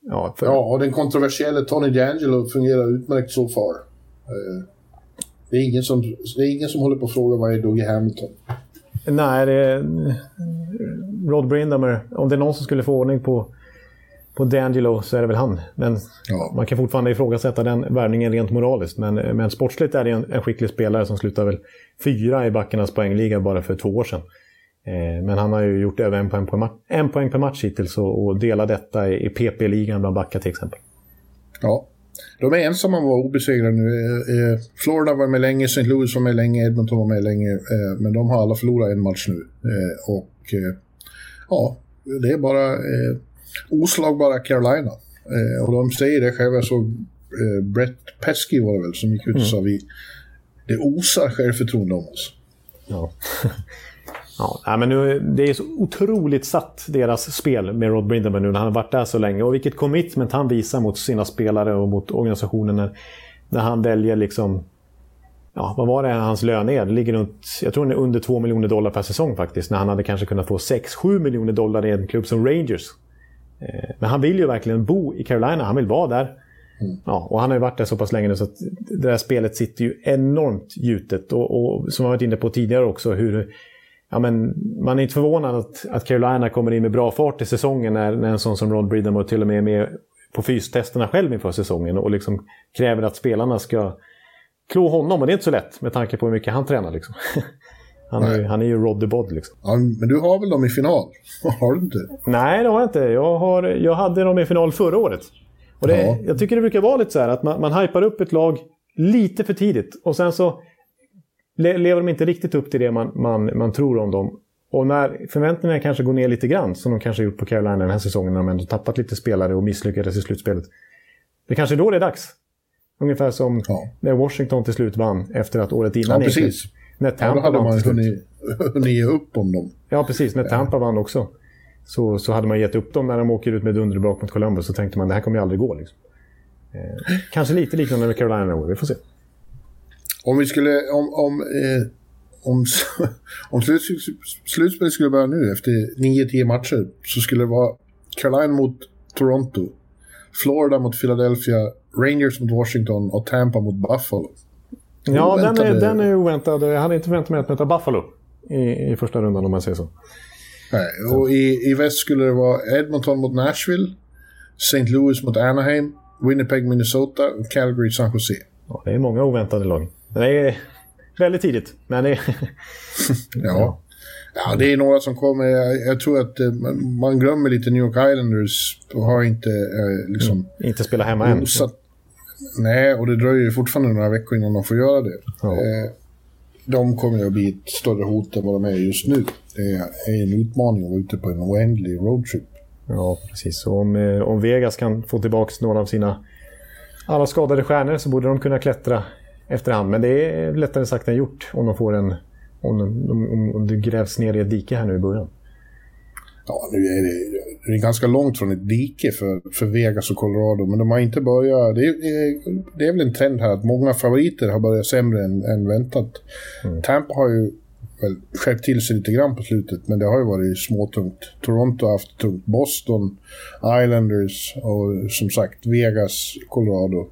ja, för... ja, och den kontroversiella Tony D'Angelo fungerar utmärkt så far. Eh, det, är ingen som, det är ingen som håller på att fråga vad är Dougie Hamilton. Nej, det är Rod Brindamer. Om det är någon som skulle få ordning på på D'Angelo så är det väl han. Men ja. man kan fortfarande ifrågasätta den värvningen rent moraliskt. Men, men sportsligt är det en, en skicklig spelare som slutar väl fyra i backarnas poängliga bara för två år sedan. Eh, men han har ju gjort över en poäng, på en poäng per match hittills och, delar detta i, PP-ligan bland backar till exempel. Ja, de är ensamma om att vara obesegrade nu. Eh, eh, Florida var med länge, St. Louis var med länge, Edmonton var med länge. Men de har alla förlorat en match nu. Och ja, det är bara oslagbara Carolina. Och de säger det själva, så Brett Pesky var det väl som gick ut och mm. sa vi det osar självförtroende om oss. Ja. Ja, men nu, det är så otroligt satt deras spel med Rod Brindaman nu när han har varit där så länge. Och vilket commitment han visar mot sina spelare och mot organisationen när, när han väljer liksom... Ja, vad var det hans lön är? Det ligger runt, jag tror den är under 2 miljoner dollar per säsong faktiskt. När han hade kanske kunnat få 6-7 miljoner dollar i en klubb som Rangers. Eh, men han vill ju verkligen bo i Carolina, han vill vara där. Ja, och han har ju varit där så pass länge nu så att det där spelet sitter ju enormt gjutet. Och, och som jag varit inne på tidigare också, hur... Ja, men man är inte förvånad att, att Carolina kommer in med bra fart i säsongen när, när en sån som Rod Bridham till och med är med på fystesterna själv inför säsongen och liksom kräver att spelarna ska klå honom. Och det är inte så lätt med tanke på hur mycket han tränar. Liksom. Han är, han är ju Rod the Bod liksom. Ja, men du har väl dem i final? Har du inte? Nej, det har jag inte. Jag, har, jag hade dem i final förra året. Och det, ja. Jag tycker det brukar vara lite så här att man, man hypar upp ett lag lite för tidigt och sen så lever de inte riktigt upp till det man, man, man tror om dem. Och när förväntningarna kanske går ner lite grann, som de kanske gjort på Carolina den här säsongen när de ändå tappat lite spelare och misslyckades i slutspelet. Det kanske är då det är dags. Ungefär som ja. när Washington till slut vann efter att året innan ja, precis. När Tampa ja, hade man hunnit, hunnit ge upp om dem. Ja, precis. När Tampa ja. vann också. Så, så hade man gett upp dem när de åker ut med dunderbrak mot Columbus. Så tänkte man det här kommer ju aldrig gå. Liksom. Eh, kanske lite liknande med Carolina Vi får se. Om vi skulle... Om, om, eh, om, om slutspelet skulle börja nu efter 9-10 matcher så skulle det vara Carolina mot Toronto, Florida mot Philadelphia, Rangers mot Washington och Tampa mot Buffalo. Ja, den är, den är oväntad. Jag hade inte förväntat mig att möta Buffalo i, i första rundan om man säger så. Nej, och i, i väst skulle det vara Edmonton mot Nashville, St. Louis mot Anaheim, Winnipeg, Minnesota och Calgary, San Jose. Ja, det är många oväntade lag. Det är väldigt tidigt, men det... ja. ja, det är några som kommer. Jag, jag tror att eh, man, man, glömmer lite New York Islanders. Har inte eh, liksom... Mm, inte spelat hemma än. Nej, och det dröjer ju fortfarande några veckor innan de får göra det. Ja. Eh, de kommer att bli ett större hot än vad de är just nu. Det är en utmaning att vara ute på en oändlig roadtrip. Ja, precis. Och om, om Vegas kan få tillbaka några av sina alla skadade stjärnor så borde de kunna klättra efterhand. Men det är lättare sagt än gjort om de får en... Om, om, om det grävs ner i ett dike här nu i början. Ja, nu är det, det är ganska långt från ett dike för, för Vegas och Colorado, men de har inte börjat... Det är, det är väl en trend här att många favoriter har börjat sämre än, än väntat. Mm. Tampa har ju väl skärpt till sig lite grann på slutet, men det har ju varit småtungt. Toronto har haft tungt. Boston, Islanders och som sagt Vegas, Colorado,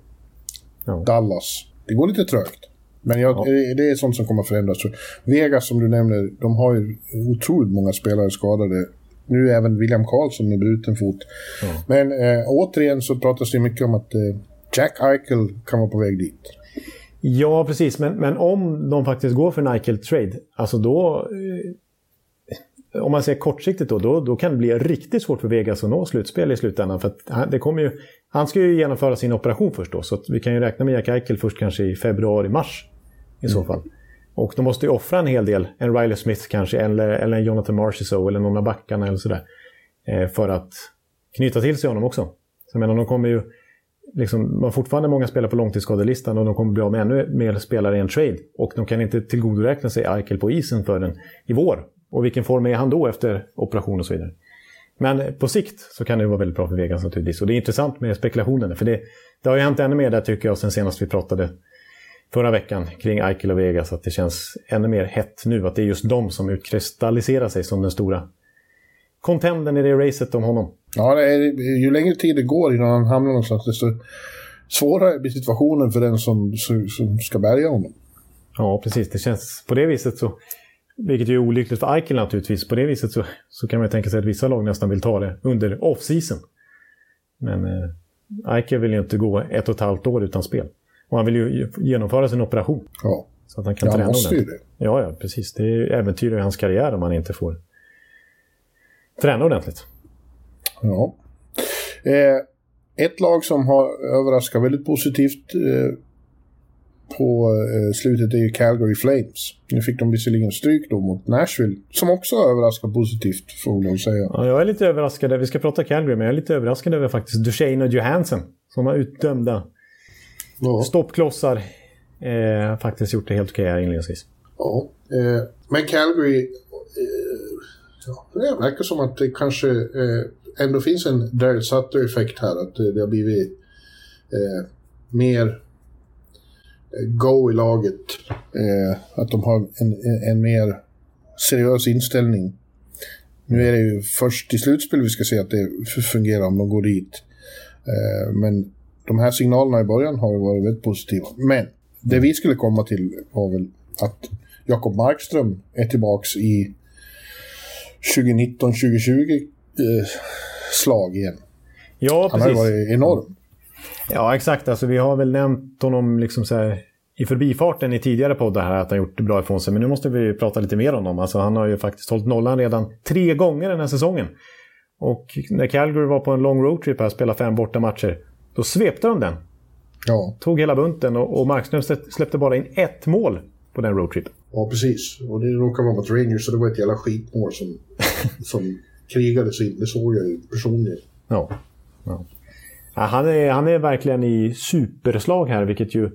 ja. Dallas. Det går lite trögt. Men jag, ja. det är sånt som kommer att förändras. Vegas som du nämner, de har ju otroligt många spelare skadade. Nu är även William Karlsson med bruten fot. Ja. Men äh, återigen så pratas det mycket om att äh, Jack Eichel kan vara på väg dit. Ja, precis. Men, men om de faktiskt går för en Eichel-trade, alltså då... Eh, om man ser kortsiktigt då, då, då kan det bli riktigt svårt för Vegas att nå slutspel i slutändan. För att det kommer ju, han ska ju genomföra sin operation först då, så vi kan ju räkna med Jack Eichel först kanske i februari-mars i så mm. fall. Och de måste ju offra en hel del, en Riley Smith kanske, eller, eller en Jonathan Marchessault eller någon av backarna eller sådär. Eh, för att knyta till sig honom också. Så jag menar, de kommer ju liksom, man har fortfarande många spelare på långtidsskadelistan och de kommer bli av med ännu mer spelare i en trade. Och de kan inte tillgodoräkna sig Eichel på isen förrän i vår. Och vilken form är han då efter operation och så vidare. Men på sikt så kan det vara väldigt bra för Vegas naturligtvis. Och det är intressant med spekulationerna. För det, det har ju hänt ännu mer där tycker jag sen senast vi pratade förra veckan kring Eichel och Vegas. Att det känns ännu mer hett nu. Att det är just de som utkristalliserar sig som den stora contenden i det racet om honom. Ja, är, ju längre tid det går innan han hamnar någonstans desto svårare blir situationen för den som, som ska bärga honom. Ja, precis. Det känns på det viset så, vilket är olyckligt för Eichel naturligtvis, på det viset så, så kan man tänka sig att vissa lag nästan vill ta det under off-season. Men eh, Eichel vill ju inte gå ett och ett halvt år utan spel. Och han vill ju genomföra sin operation. Ja, så att han kan ja, träna måste ju det. Ja, ja, precis. Det äventyrar ju hans karriär om han inte får träna ordentligt. Ja. Eh, ett lag som har överraskat väldigt positivt eh, på eh, slutet är ju Calgary Flames. Nu fick de visserligen stryk då mot Nashville, som också har överraskat positivt får man säga. Ja, jag är lite överraskad, vi ska prata Calgary, men jag är lite överraskad över faktiskt Duchene och Johansson som har utdömda ja. stoppklossar. Eh, faktiskt gjort det helt okej här inledningsvis. Ja, eh, men Calgary eh, Ja, det verkar som att det kanske eh, ändå finns en Daryl Sutter-effekt här. Att det, det har blivit eh, mer go i laget. Eh, att de har en, en, en, mer seriös inställning. Nu är det ju först i slutspel vi ska se att det fungerar om de går dit. Eh, men de här signalerna i början har ju varit väldigt positiva. Men det vi skulle komma till var väl att Jakob Markström är tillbaks i 2019-2020 eh, slag igen. Ja, Han precis. har ju varit enorm. Ja, exakt. Alltså, vi har väl nämnt honom liksom så här, i förbifarten i tidigare poddar här att han gjort bra ifrån sig. Men nu måste vi prata lite mer om honom. Alltså, han har ju faktiskt hållit nollan redan tre gånger den här säsongen. Och när Calgary var på en lång roadtrip här, spelade fem borta matcher Då svepte de den. Ja. Tog hela bunten och, och Markström släppte bara in ett mål på den roadtripen. Ja, precis. Och det råkade vara mot Rangers, så det var ett jävla skitmål som, som krigades in. Det såg jag ju personligen. Ja. ja. ja han, är, han är verkligen i superslag här, vilket ju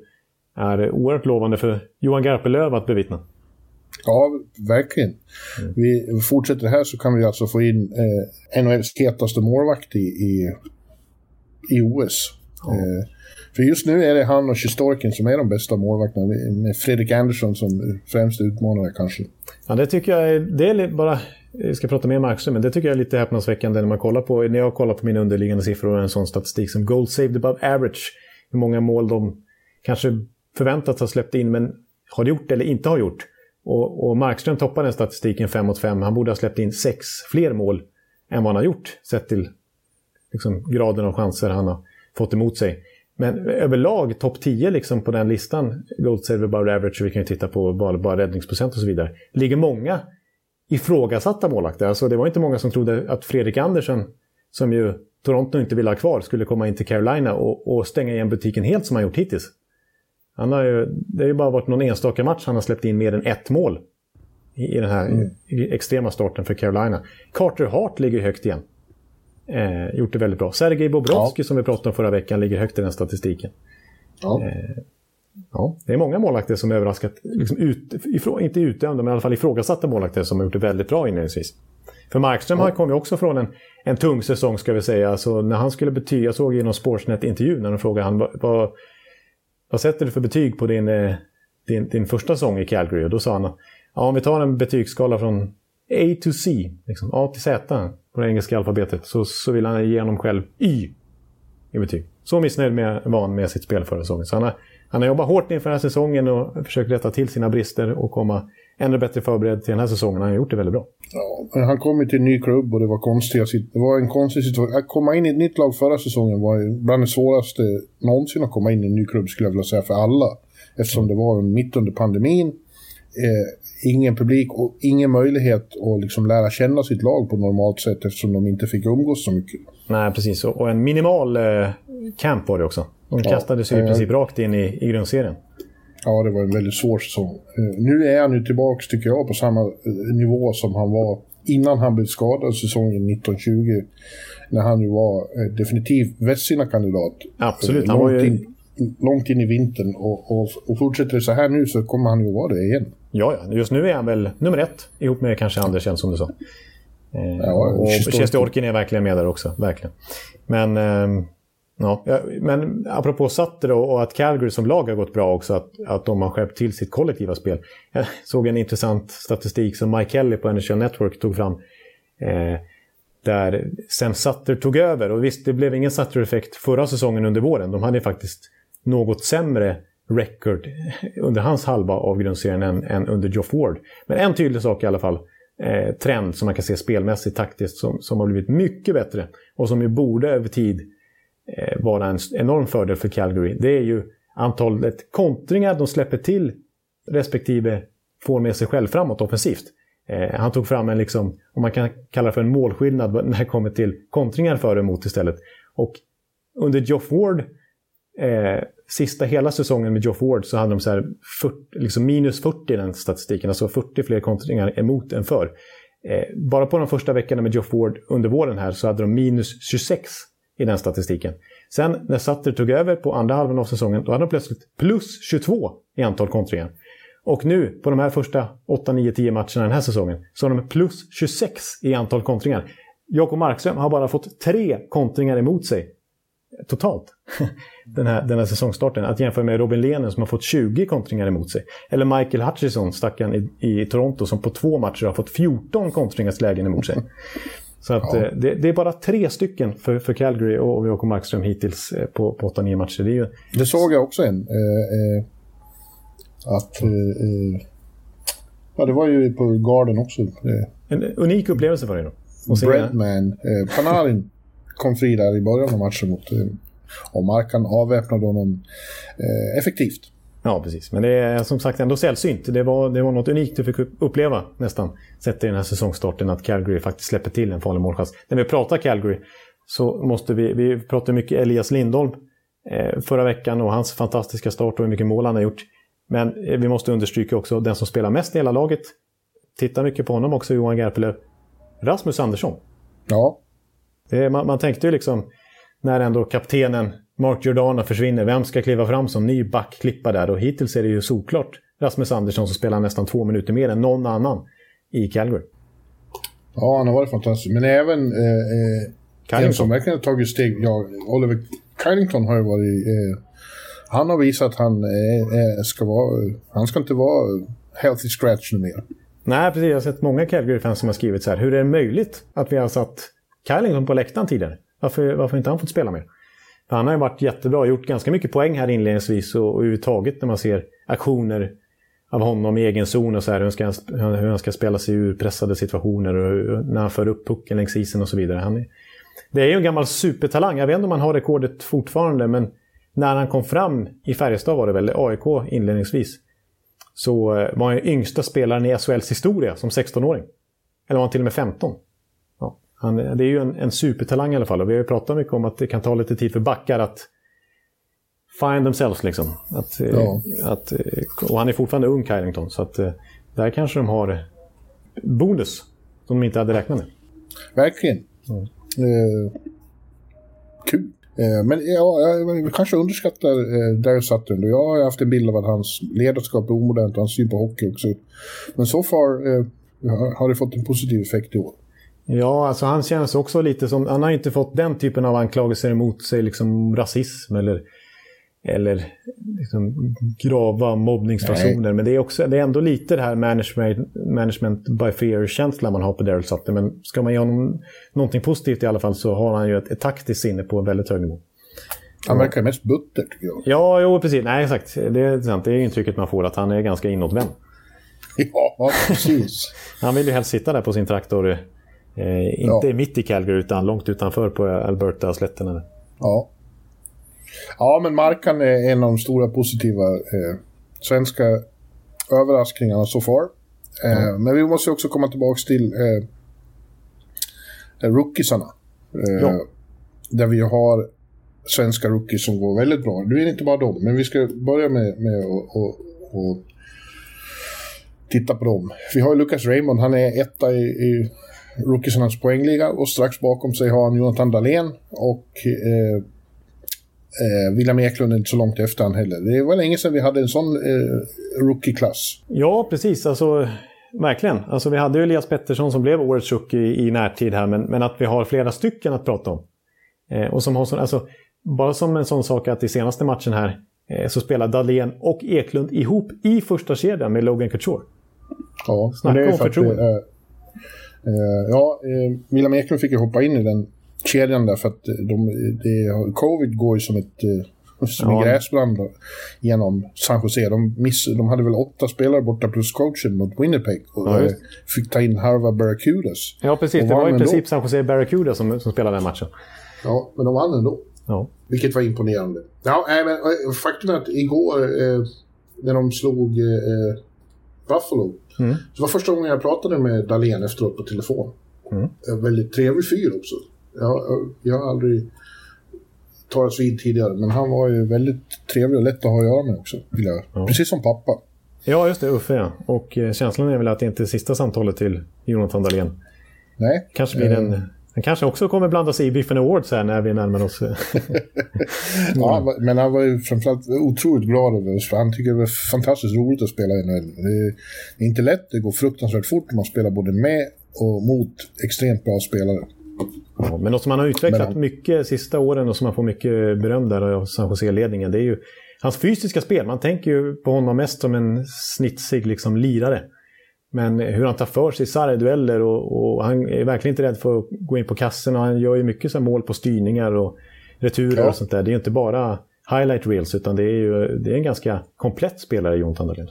är oerhört lovande för Johan Garpenlöv att bevittna. Ja, verkligen. Mm. Vi fortsätter här så kan vi alltså få in eh, NHLs hetaste målvakt i, i, i OS. Ja. Eh, för just nu är det han och Sjistorkin som är de bästa målvakterna, med Fredrik Andersson som främsta utmanare kanske. Ja, det tycker jag är, det är bara, jag ska prata mer om Markström, men det tycker jag är lite häpnadsväckande när man kollar på, när jag kollar på mina underliggande siffror och en sån statistik som Gold Saved Above Average. Hur många mål de kanske förväntats ha släppt in, men har gjort eller inte har gjort. Och, och Markström toppar den statistiken 5 mot 5. Han borde ha släppt in sex fler mål än vad han har gjort, sett till liksom, graden av chanser han har fått emot sig. Men överlag topp 10 liksom på den listan, Gold Silver Bar Average, vi kan ju titta på bara, bara räddningsprocent och så vidare, ligger många ifrågasatta målvakter. Alltså det var inte många som trodde att Fredrik Andersson, som ju Toronto inte ville ha kvar, skulle komma in till Carolina och, och stänga igen butiken helt som han gjort hittills. Han har ju, det har ju bara varit någon enstaka match han har släppt in mer än ett mål i, den här mm. extrema starten för Carolina. Carter Hart ligger högt igen. Eh, gjort det väldigt bra. Sergej Bobrovski ja. som vi pratade om förra veckan ligger högt i den statistiken. Ja. Eh, ja, det är många målvakter som överraskat, liksom ut, ifrå, inte utdömda, men i alla fall ifrågasatta målvakter som har gjort det väldigt bra inledningsvis. För Markström ja. kom ju också från en, en tung säsong ska vi säga. Alltså, när han skulle betyga, jag såg i någon Sportsnet-intervju när de frågade han vad, vad, sätter du för betyg på din, eh, din, din första säsong i Calgary? Och då sa han ja, om vi tar en betygsskala från A to C, liksom A till Z på det engelska alfabetet, så, så vill han ge honom själv Y i betyg. Så missnöjd med, var han med sitt spel förra säsongen. Så han har, han har jobbat hårt inför den här säsongen och försökt rätta till sina brister och komma ännu bättre förberedd till den här säsongen. Han har gjort det väldigt bra. Ja, han kom ju till en ny klubb och det var konstiga Det var en konstig situation. Att komma in i ett nytt lag förra säsongen var bland det svåraste någonsin att komma in i en ny klubb skulle jag vilja säga för alla. Eftersom det var mitt under pandemin. Eh, ingen publik och ingen möjlighet att liksom lära känna sitt lag på normalt sätt eftersom de inte fick umgås så mycket. Nej, precis. Och en minimal eh, camp var det också. De kastade sig ja, i princip rakt in i, i grundserien. Ja, det var en väldigt svår säsong. Eh, nu är han ju tillbaka, tycker jag, på samma eh, nivå som han var innan han blev skadad säsongen 1920. När han ju var eh, definitivt kandidat. Absolut, han var ju... Långt in i vintern. Och, och, och fortsätter det så här nu så kommer han ju vara det igen. Ja, ja. Just nu är han väl nummer ett ihop med kanske Andersen som du sa. Eh, ja, och Orkin är verkligen med där också, verkligen. Men... Eh, Ja, men apropå Sutter och att Calgary som lag har gått bra också, att, att de har skärpt till sitt kollektiva spel. Jag såg en intressant statistik som Mike Kelly på NHL Network tog fram. Eh, där sen Sutter tog över, och visst det blev ingen Sutter-effekt förra säsongen under våren. De hade faktiskt något sämre record under hans halva av grundserien än, än under Geoff Ward. Men en tydlig sak i alla fall, eh, trend som man kan se spelmässigt, taktiskt, som, som har blivit mycket bättre. Och som ju borde över tid Eh, Eh, vara en enorm fördel för Calgary. Det är ju antalet kontringar de släpper till respektive får med sig själv framåt offensivt. Eh, han tog fram en, liksom, om man kan kalla det för en målskillnad när det kommer till kontringar för och emot istället. Och under Geoff Ward, eh, sista hela säsongen med Geoff Ward, så hade de så här 40, liksom minus 40 i den statistiken. Alltså 40 fler kontringar emot än för. Eh, bara på de första veckorna med Geoff Ward under våren här så hade de minus 26 i den statistiken. Sen när Sutter tog över på andra halvan av säsongen, då hade de plötsligt plus 22 i antal kontringar. Och nu, på de här första 8, 9, 10 matcherna den här säsongen, så har de plus 26 i antal kontringar. Jakob Markström har bara fått tre kontringar emot sig totalt den här, den här säsongstarten. Att jämföra med Robin Lehner som har fått 20 kontringar emot sig. Eller Michael Hutchison, stackaren i, i Toronto, som på två matcher har fått 14 kontringslägen emot sig. Så att, ja. Eh, det, det, är bara tre stycken för, för Calgary och Jakob Markström hittills eh, på, på 8-9 matcher. Det, ju... det, såg jag också en. Eh, eh, att... Eh, ja, det var ju på Garden också. En unik upplevelse för dig då? Breadman. Eh, Panarin kom fri där i början av matchen mot... Eh, och Markan avväpnade honom eh, effektivt. Ja, precis. Men det är som sagt ändå sällsynt. Det var, det var något unikt du fick uppleva nästan. Sett i den här säsongstarten att Calgary faktiskt släpper till en farlig målchans. När vi pratar Calgary så måste vi... Vi pratar mycket Elias Lindholm eh, förra veckan och hans fantastiska start och hur mycket mål han har gjort. Men eh, vi måste understryka också den som spelar mest i hela laget. Titta mycket på honom också, Johan Garpelöv. Rasmus Andersson. Ja. Man, man tänkte ju liksom, när ändå kaptenen Mark Giordano försvinner, vem ska kliva fram som ny backklippa där? Och hittills är det ju såklart Rasmus Andersson som spelar nästan två minuter mer än någon annan i Calgary. Ja, han har varit fantastisk. Men även eh, eh, en som verkligen har tagit steg, ja, Oliver Kylington har ju varit... Eh, han har visat att han eh, ska vara... Han ska inte vara healthy scratch nu mer. Nej, precis. Jag har sett många Calgary-fans som har skrivit så här. Hur är det möjligt att vi har satt Kylington på läktaren tidigare? Varför, varför inte han fått spela mer? Han har ju varit jättebra gjort ganska mycket poäng här inledningsvis och, och överhuvudtaget när man ser aktioner av honom i egen zon och så här, hur, han ska, hur han ska spela sig ur pressade situationer och när han för upp pucken längs isen och så vidare. Han är, det är ju en gammal supertalang. Jag vet inte om han har rekordet fortfarande, men när han kom fram i Färjestad var det väl, AIK inledningsvis, så eh, var han ju yngsta spelaren i SHLs historia som 16-åring. Eller var han till och med 15? Han, det är ju en, en supertalang i alla fall och vi har ju pratat mycket om att det kan ta lite tid för backar att find themselves liksom. Att, eh, ja. att, eh, och han är fortfarande ung, Kylington, så att där kanske de har bonus som de inte hade räknat med. Verkligen. Mm. Eh, kul. Eh, men ja, jag kanske underskattar eh, Darius Sutton. Jag har haft en bild av att hans ledarskap är omodernt och hans syn på hockey också. Men så far eh, har det fått en positiv effekt i år. Ja, alltså han känns också lite som... Han har inte fått den typen av anklagelser emot sig, liksom rasism eller eller liksom grava mobbningsfasoner. Men det är, också, det är ändå lite det här management, management by fear-känslan man har på Daryl Sutter. Men ska man ge honom någonting positivt i alla fall så har han ju ett, ett taktiskt sinne på väldigt hög nivå. Han verkar mest butter tycker jag. Ja, jo precis. Nej, exakt. Det är sant. Det är intrycket man får att han är ganska inåtvänd. Ja, precis. han vill ju helst sitta där på sin traktor. Eh, inte ja. mitt i Calgary utan långt utanför på Alberta-slätterna. Ja. Ja, men Markan är en av de stora positiva eh, svenska överraskningarna så far. Eh, mm. Men vi måste också komma tillbaka till eh, eh rookiesarna. Eh, ja. Där vi har svenska rookies som går väldigt bra. Det är inte bara dem, men vi ska börja med, med att titta på dem. Vi har Lucas Raymond, han är etta i, i rookiesarnas poängliga och strax bakom sig har han Jonathan Dahlén och eh, Eh, William Eklund är inte så långt efter han heller. Det var länge sedan vi hade en sån eh, rookie-klass. Ja, precis. Alltså, verkligen. Alltså, vi hade ju Elias Pettersson som blev årets rookie i, närtid här, men, men att vi har flera stycken att prata om. Eh, och som har sån, alltså, bara som en sån sak att i senaste matchen här eh, så spelar Dahlén och Eklund ihop i första kedjan med Logan Couture. Ja, Snacka om förtroende. Eh, eh, ja, eh, William Eklund fick ju hoppa in i den kedjan där för att de, det, covid går ju som ett eh, som ja. en gräsbrand genom San Jose. De, miss, de hade väl åtta spelare borta plus coachen mot Winnipeg och ja, fick ta in halva Barracudas. Ja, precis. Det var i princip San Jose Barracuda som, som spelade den matchen. Ja, men de vann ändå. Ja. Vilket var imponerande. Ja, men, eh, faktum är att igår eh, när de slog eh, Buffalo mm. så var första gången jag pratade med Dahlén efteråt på telefon. Mm. Väldigt trevlig fyr också. Jag, jag har aldrig talats vid tidigare, men han var ju väldigt trevlig och lätt att ha att göra med också. Ja. Precis som pappa. Ja, just det. Uffe, ja. Och eh, känslan är väl att det inte är sista samtalet till Jonathan Dahlén. Nej. Kanske blir en... Han kanske också kommer blanda sig i Biffen Awards här när vi närmar oss. ja, men han var ju framförallt otroligt glad över oss, för han tycker det var fantastiskt roligt att spela i NHL. Det är inte lätt, det går fruktansvärt fort man spelar både med och mot extremt bra spelare. Ja, men något som han har utvecklat men, mycket sista åren och som han får mycket beröm där av San Jose-ledningen, det är ju hans fysiska spel. Man tänker ju på honom mest som en snitsig liksom, lirare. Men hur han tar för sig i sarg dueller och, och, han är verkligen inte rädd för att gå in på kassen och han gör ju mycket så mål på styrningar och returer ja. och sånt där. Det är ju inte bara highlight reels utan det är ju det är en ganska komplett spelare, Jonathan Dahlén.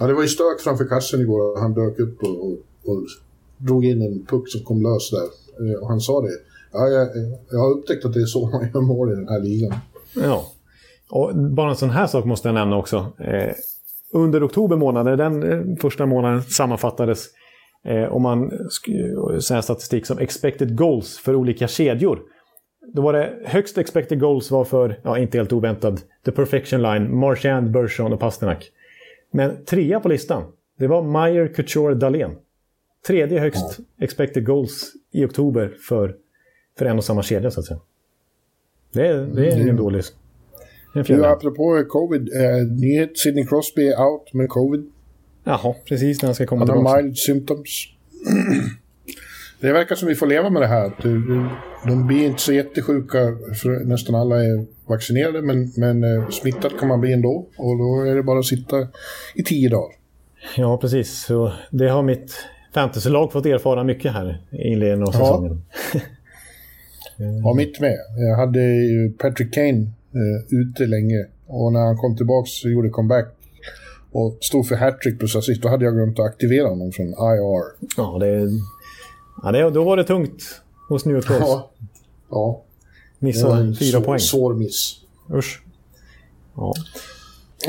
Ja, det var ju stök framför kassen igår. Han dök upp och, och, och drog in en puck som kom lös där. Eh, och han sa det. Ja, jag, jag har upptäckt att det är så man gör mål i den här ligan. Ja. Och bara en sån här sak måste jag nämna också. Under oktober månad, den eh, första månaden sammanfattades eh, om man säger statistik som expected goals för olika kedjor. då var det högst expected goals var för, ja inte helt oväntad, The Perfection Line, Marchand, Bergeron och Pasternak. Men trea på listan, det var Meyer, Couture, Dahlén. Tredje högst ja. expected goals i oktober för, för en och samma kedja så att säga. Det det är ingen mm. dålig... Du, apropå covid, eh, nyhet, Sidney Crosby är out med covid. Jaha, precis när han ska komma han tillbaka. Han har mild symptoms. det verkar som vi får leva med det här. De blir inte så jättesjuka, för nästan alla är vaccinerade, men, men eh, smittat kan man bli ändå. Och då är det bara att sitta i tio dagar. Ja, precis. Så det har mitt fantasylag fått erfara mycket här i inledningen av säsongen. ja, mitt med. Jag hade Patrick Kane eh, ute länge och när han kom tillbaka och gjorde comeback och stod för hattrick plus assist, då hade jag glömt att aktivera honom från IR. Ja, det, ja det, då var det tungt hos New York Ja. ja. Missa fyra poäng. Svår miss. Usch. Ja.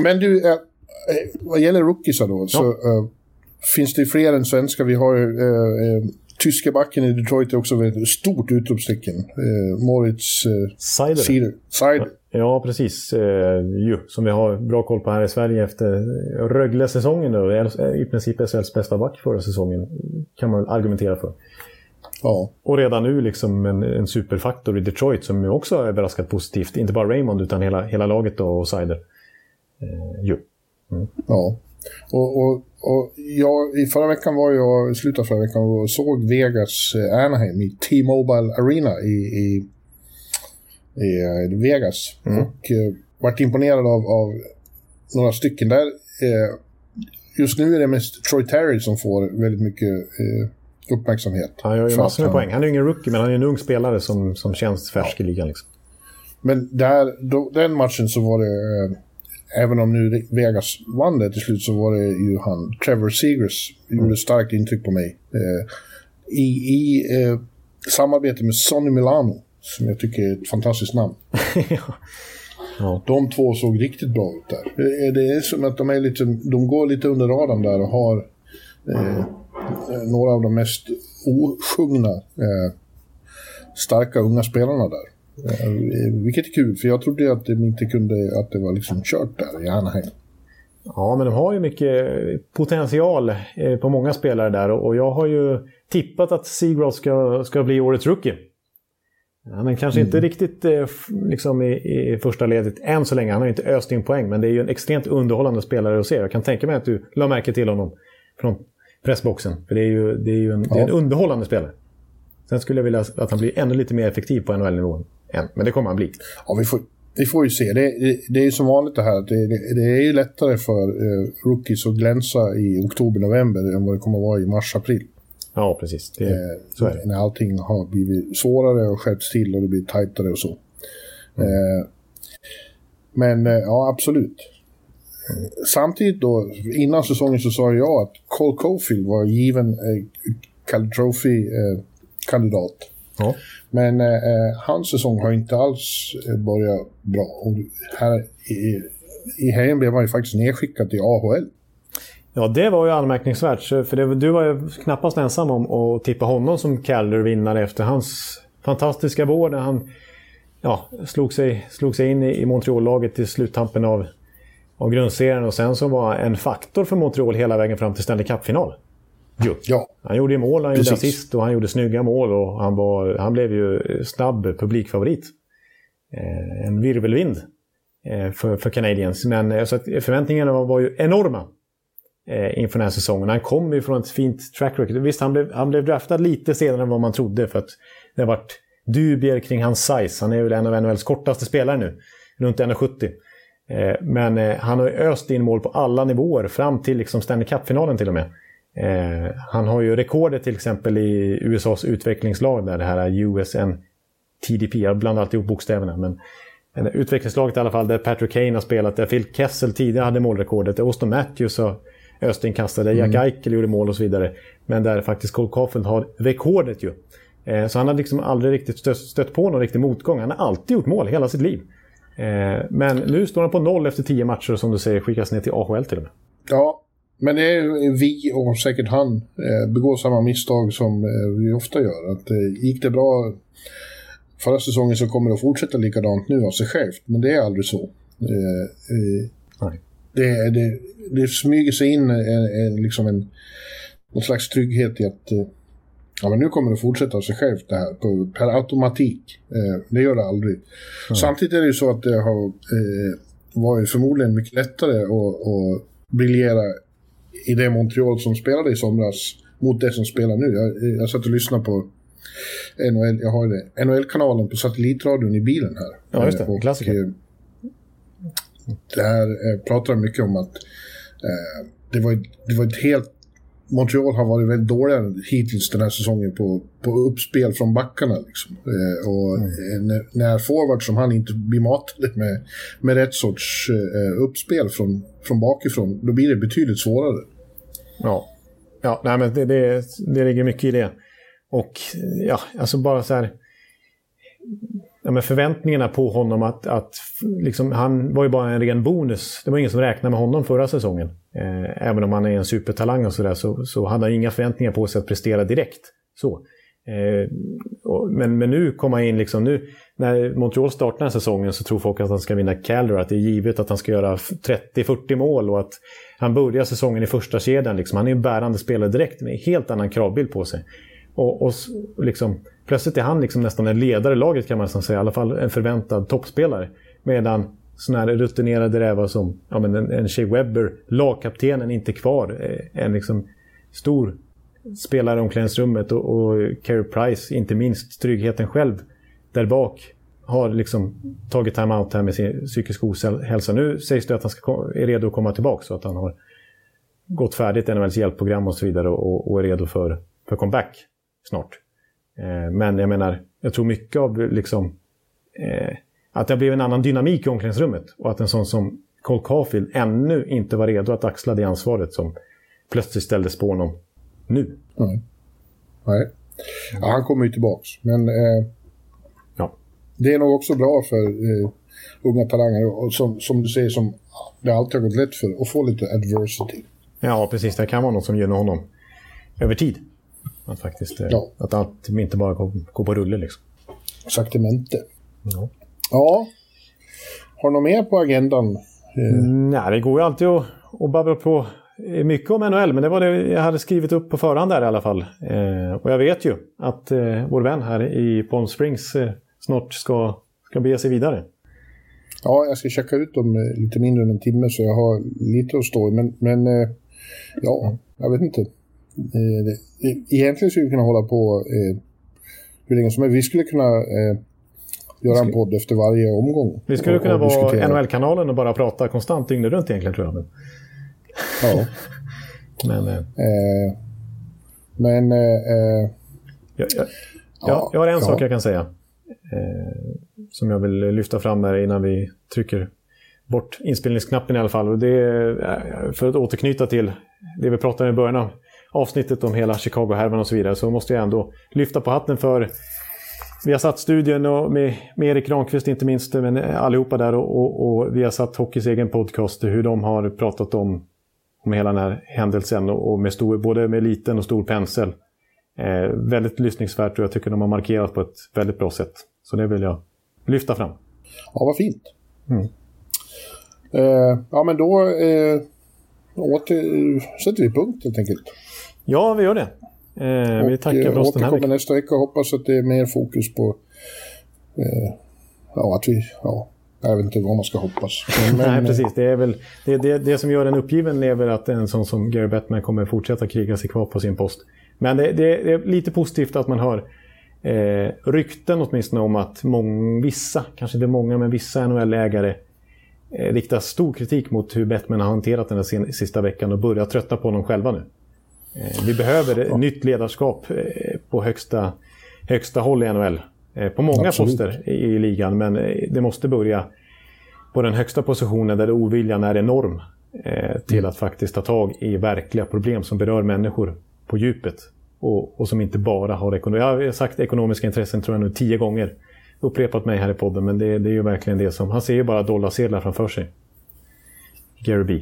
Men du, äh, vad gäller rookiesar då, ja. så äh, finns det fler än svenska. Vi har äh, tyska backen i Detroit är också ett stort utropstecken. Eh, Moritz eh, Seider. Seider. Ja, precis. Eh, ju, som vi har bra koll på här i Sverige efter Rögle-säsongen nu. I princip SHLs bästa back förra säsongen. Kan man argumentera för. Ja. Och redan nu liksom en, en superfaktor i Detroit som ju också är överraskat positivt. Inte bara Raymond utan hela, hela laget då, och Seider. Eh, ju. Mm. Ja. Och, och, och jag, i förra veckan var jag, i slutet av förra veckan, och såg Vegas eh, Anaheim i T-Mobile Arena i, i, i eh, Vegas. Mm. Och eh, vart imponerad av, av några stycken där. Eh, just nu är det mest Troy Terry som får väldigt mycket eh, uppmärksamhet. Han gör ju massor med han... poäng. Han är ju ingen rookie, men han är en ung spelare som, som känns färsk ja. i ligan. Liksom. Men där, då, den matchen så var det... Även om nu Vegas vann det till slut så var det ju han, Trevor Segers, mm. gjorde starkt intryck på mig. Eh, I i eh, samarbete med Sonny Milano, som jag tycker är ett fantastiskt namn. ja. De två såg riktigt bra ut där. Det är som att de, är lite, de går lite under radarn där och har eh, några av de mest osjungna eh, starka unga spelarna där. Eh, vilket är kul, för jag trodde att de inte kunde, att det var liksom kört där i Anaheim. Ja, men de har ju mycket potential eh, på många spelare där och jag har ju tippat att Seagrass ska, ska bli årets rookie. Han är kanske mm. inte riktigt eh, liksom i, i, första ledet än så länge. Han har inte öst in poäng, men det är ju en extremt underhållande spelare att se. Jag kan tänka mig att du la märke till honom från pressboxen. För det är ju, det är ju en, ja. är en underhållande spelare. Sen skulle jag vilja att han blir ännu lite mer effektiv på NHL-nivån än. Men det kommer han bli. Ja, vi får, vi får ju se. Det, det, det är ju som vanligt det här. Det, det, det är ju lättare för eh, rookies att glänsa i oktober-november än vad det kommer att vara i mars-april. Ja, precis. Det, eh, så är det. När allting har blivit svårare och skärpts till och det blir tajtare och så. Mm. Eh, men eh, ja, absolut. Mm. Samtidigt då, innan säsongen så sa jag att Cole Caulfield var given eh, Trophy-kandidat. Ja. Men eh, eh, hans säsong har inte alls eh, börjat bra. Och här i, i helgen blev han ju faktiskt nedskickad till AHL. Ja, det var ju anmärkningsvärt. För det, du var ju knappast ensam om att tippa honom som Calder-vinnare efter hans fantastiska vår när han ja, slog, sig, slog sig in i, i Montreal-laget i sluttampen av, av grundserien och sen så var en faktor för Montreal hela vägen fram till Stanley Cup-final. Jo. Ja. Han gjorde ju mål, han Precis. gjorde assist och han gjorde snygga mål och han, var, han blev ju snabb publikfavorit. Eh, en virvelvind eh, för, för Canadiens. Men eh, så förväntningarna var, var ju enorma eh, inför den här säsongen. Han kom ju från ett fint track record. Visst, han blev, han blev draftad lite senare än vad man trodde för att det har varit dubier kring hans size. Han är väl en av NHLs kortaste spelare nu, runt 1,70. Eh, men eh, han har öst in mål på alla nivåer fram till liksom Stanley Cup-finalen till och med. Eh, han har ju rekordet till exempel i USAs utvecklingslag där det här USN TDP, jag blandar alltid ihop bokstäverna. Men, utvecklingslaget i alla fall där Patrick Kane har spelat, där Phil Kessel tidigare hade målrekordet, där Austin Matthews har östinkastade, mm. Jack Eichel gjorde mål och så vidare. Men där faktiskt Cole Caulfield har rekordet ju. Eh, så han har liksom aldrig riktigt stött, stött på någon riktig motgång. Han har alltid gjort mål hela sitt liv. Eh, men nu står han på noll efter tio matcher och som du säger skickas ner till AHL till och med. Ja, men det är vi och säkert han eh, begår samma misstag som eh, vi ofta gör. Att eh, gick det bra förra säsongen så kommer det att fortsätta likadant nu av sig självt. Men det är aldrig så. Det, det, det smyger sig in en, liksom en, någon slags trygghet i att ja, men nu kommer det fortsätta av sig självt det här på, per automatik. Det gör det aldrig. Mm. Samtidigt är det ju så att det har eh, varit förmodligen mycket lättare att, att briljera i det Montreal som spelade i somras mot det som spelar nu. Jag, jag satt och lyssnade på NHL, jag har det, NHL-kanalen på satellitradion i bilen här. Ja, just det. Och, Klassiker. Eh, där eh, pratar de mycket om att eh, det, var, det var ett helt... Montreal har varit väldigt dåliga hittills den här säsongen på, på uppspel från backarna. Liksom. Eh, och mm. när, när forward som han inte blir matade med, med rätt sorts eh, uppspel från, från bakifrån, då blir det betydligt svårare. Ja, ja nej, men det, det, det ligger mycket i det. Och ja, alltså bara så här ja, men förväntningarna på honom att, att liksom, han var ju bara en ren bonus. Det var ingen som räknade med honom förra säsongen. Eh, även om han är en supertalang och sådär så, så hade han inga förväntningar på sig att prestera direkt. Så. Eh, och, men, men nu komma in liksom nu när Montreal startar den här säsongen så tror folk att han ska vinna Calder, att det är givet att han ska göra 30-40 mål och att han börjar säsongen i första kedjan. Liksom. Han är en bärande spelare direkt med en helt annan kravbild på sig. Och, och liksom, plötsligt är han liksom nästan en ledare i laget kan man nästan säga. I alla fall en förväntad toppspelare. Medan sådana här rutinerade rävar som ja, men en, en Shea Webber, lagkaptenen, inte kvar. Eh, en liksom stor spelare i omklädningsrummet och, och Carey Price, inte minst tryggheten själv där bak har liksom tagit time-out här med sin psykiska ohälsa. Nu sägs det att han ska, är redo att komma tillbaka så att han har gått färdigt NHLs hjälpprogram och så vidare och, och är redo för, för comeback snart. Eh, men jag menar, jag tror mycket av liksom, eh, att det har blivit en annan dynamik i omklädningsrummet och att en sån som Cole Caulfield ännu inte var redo att axla det ansvaret som plötsligt ställdes på honom nu. Mm. Nej. Ja, han kommer ju tillbaks. Men eh, ja. det är nog också bra för eh, unga talanger som, som du säger som det alltid har gått lätt för att få lite adversity. Ja, precis. Det kan vara något som gynnar honom över tid. Att, faktiskt, eh, ja. att allt inte bara går, går på rulle. Liksom. Saktamente. Ja. ja. Har du något mer på agendan? Mm, nej, det går ju alltid att, att babbla på mycket om NHL, men det var det jag hade skrivit upp på förhand där i alla fall. Eh, och jag vet ju att eh, vår vän här i Palm Springs eh, snart ska, ska bege sig vidare. Ja, jag ska checka ut dem eh, lite mindre än en timme så jag har lite att stå i. Men, men eh, ja, jag vet inte. Eh, egentligen skulle vi kunna hålla på eh, hur länge som helst. Vi skulle kunna eh, göra en podd efter varje omgång. Vi skulle och, kunna och vara NHL-kanalen och bara prata konstant dygnet runt egentligen tror jag. Men... Ja. men, eh... Eh, men... Eh, jag, jag, ja, jag har en ja. sak jag kan säga. som jag vill lyfta fram här innan vi trycker bort inspelningsknappen i alla fall. Och det är, för att återknyta till det vi pratade om i början av avsnittet om hela Chicago-härvan och så vidare så måste jag ändå lyfta på hatten för vi har satt studion och med, med Erik Granqvist inte minst, men allihopa där och, och, och vi har satt Hockeys egen podcast, hur de har pratat om, om hela den här händelsen och, med stor, både med liten och stor pensel. Eh, väldigt lyssningsvärt och jag tycker de har markerat på ett väldigt bra sätt. Så det vill jag lyfta fram. Ja, vad fint. Mm. Eh, ja, men då eh, åter, sätter vi punkt helt enkelt. Ja, vi gör det. Eh, vi tackar för oss den här veckan. nästa vecka och hoppas att det är mer fokus på eh, ja, att vi, ja, jag vet inte vad man ska hoppas. Men, Nej, precis. Det, är väl, det, det, det som gör en uppgiven är väl att en sån som Gary Bettman kommer fortsätta kriga sig kvar på sin post. Men det, det, det är lite positivt att man hör eh, rykten åtminstone om att mång, vissa, kanske inte många, men vissa NHL-ägare eh, riktar stor kritik mot hur Bettman har hanterat den här sista veckan och börjar trötta på honom själva nu. Eh, vi behöver ja. nytt ledarskap eh, på högsta, högsta håll i NHL. Eh, på många Absolut. poster i ligan, men det måste börja på den högsta positionen där oviljan är enorm till mm. att faktiskt ta tag i verkliga problem som berör människor på djupet. Och, och som inte bara har ekonomiska... Jag har sagt ekonomiska intressen tror jag nu tio gånger. Upprepat mig här i podden, men det, det är ju verkligen det som... Han ser ju bara dollarsedlar framför sig. Gary B.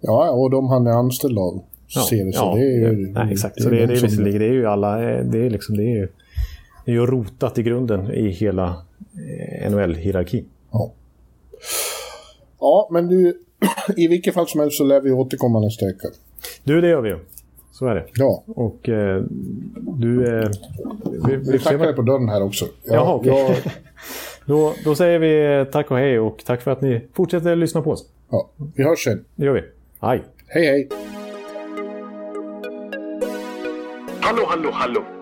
Ja, och de han är anställd av ja, ser det. Så ja, det är ju, nej, exakt. Det är så det, det, är visserligen, det är ju alla, det är liksom, det är ju är ju rotat i grunden i hela eh, NHL-hierarkin. Ja. ja, men du, i vilket fall som helst så lär vi återkomma nästa vecka. Du, det gör vi ju. Så är det. Ja. Och eh, du... Eh, vi, Vi knackade på dörren här också. Ja, Jaha, okej. jag, Då, då säger vi tack och hej och tack för att ni fortsätter lyssna på oss. ja, vi hörs sen. Det gör vi. Hej! Hej, hej. Hallå, hallå, hallå.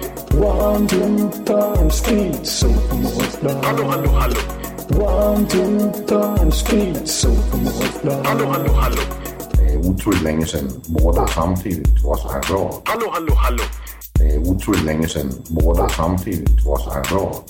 One, two, times speed, so Hallå, hallå, hallå. One, two, times speed, so Hallå, hallå, hallå. Det är otroligt länge sedan båda samtidigt var så här bra. Hallå, hallå, hallå. Det är otroligt länge sedan båda samtidigt var så här bra.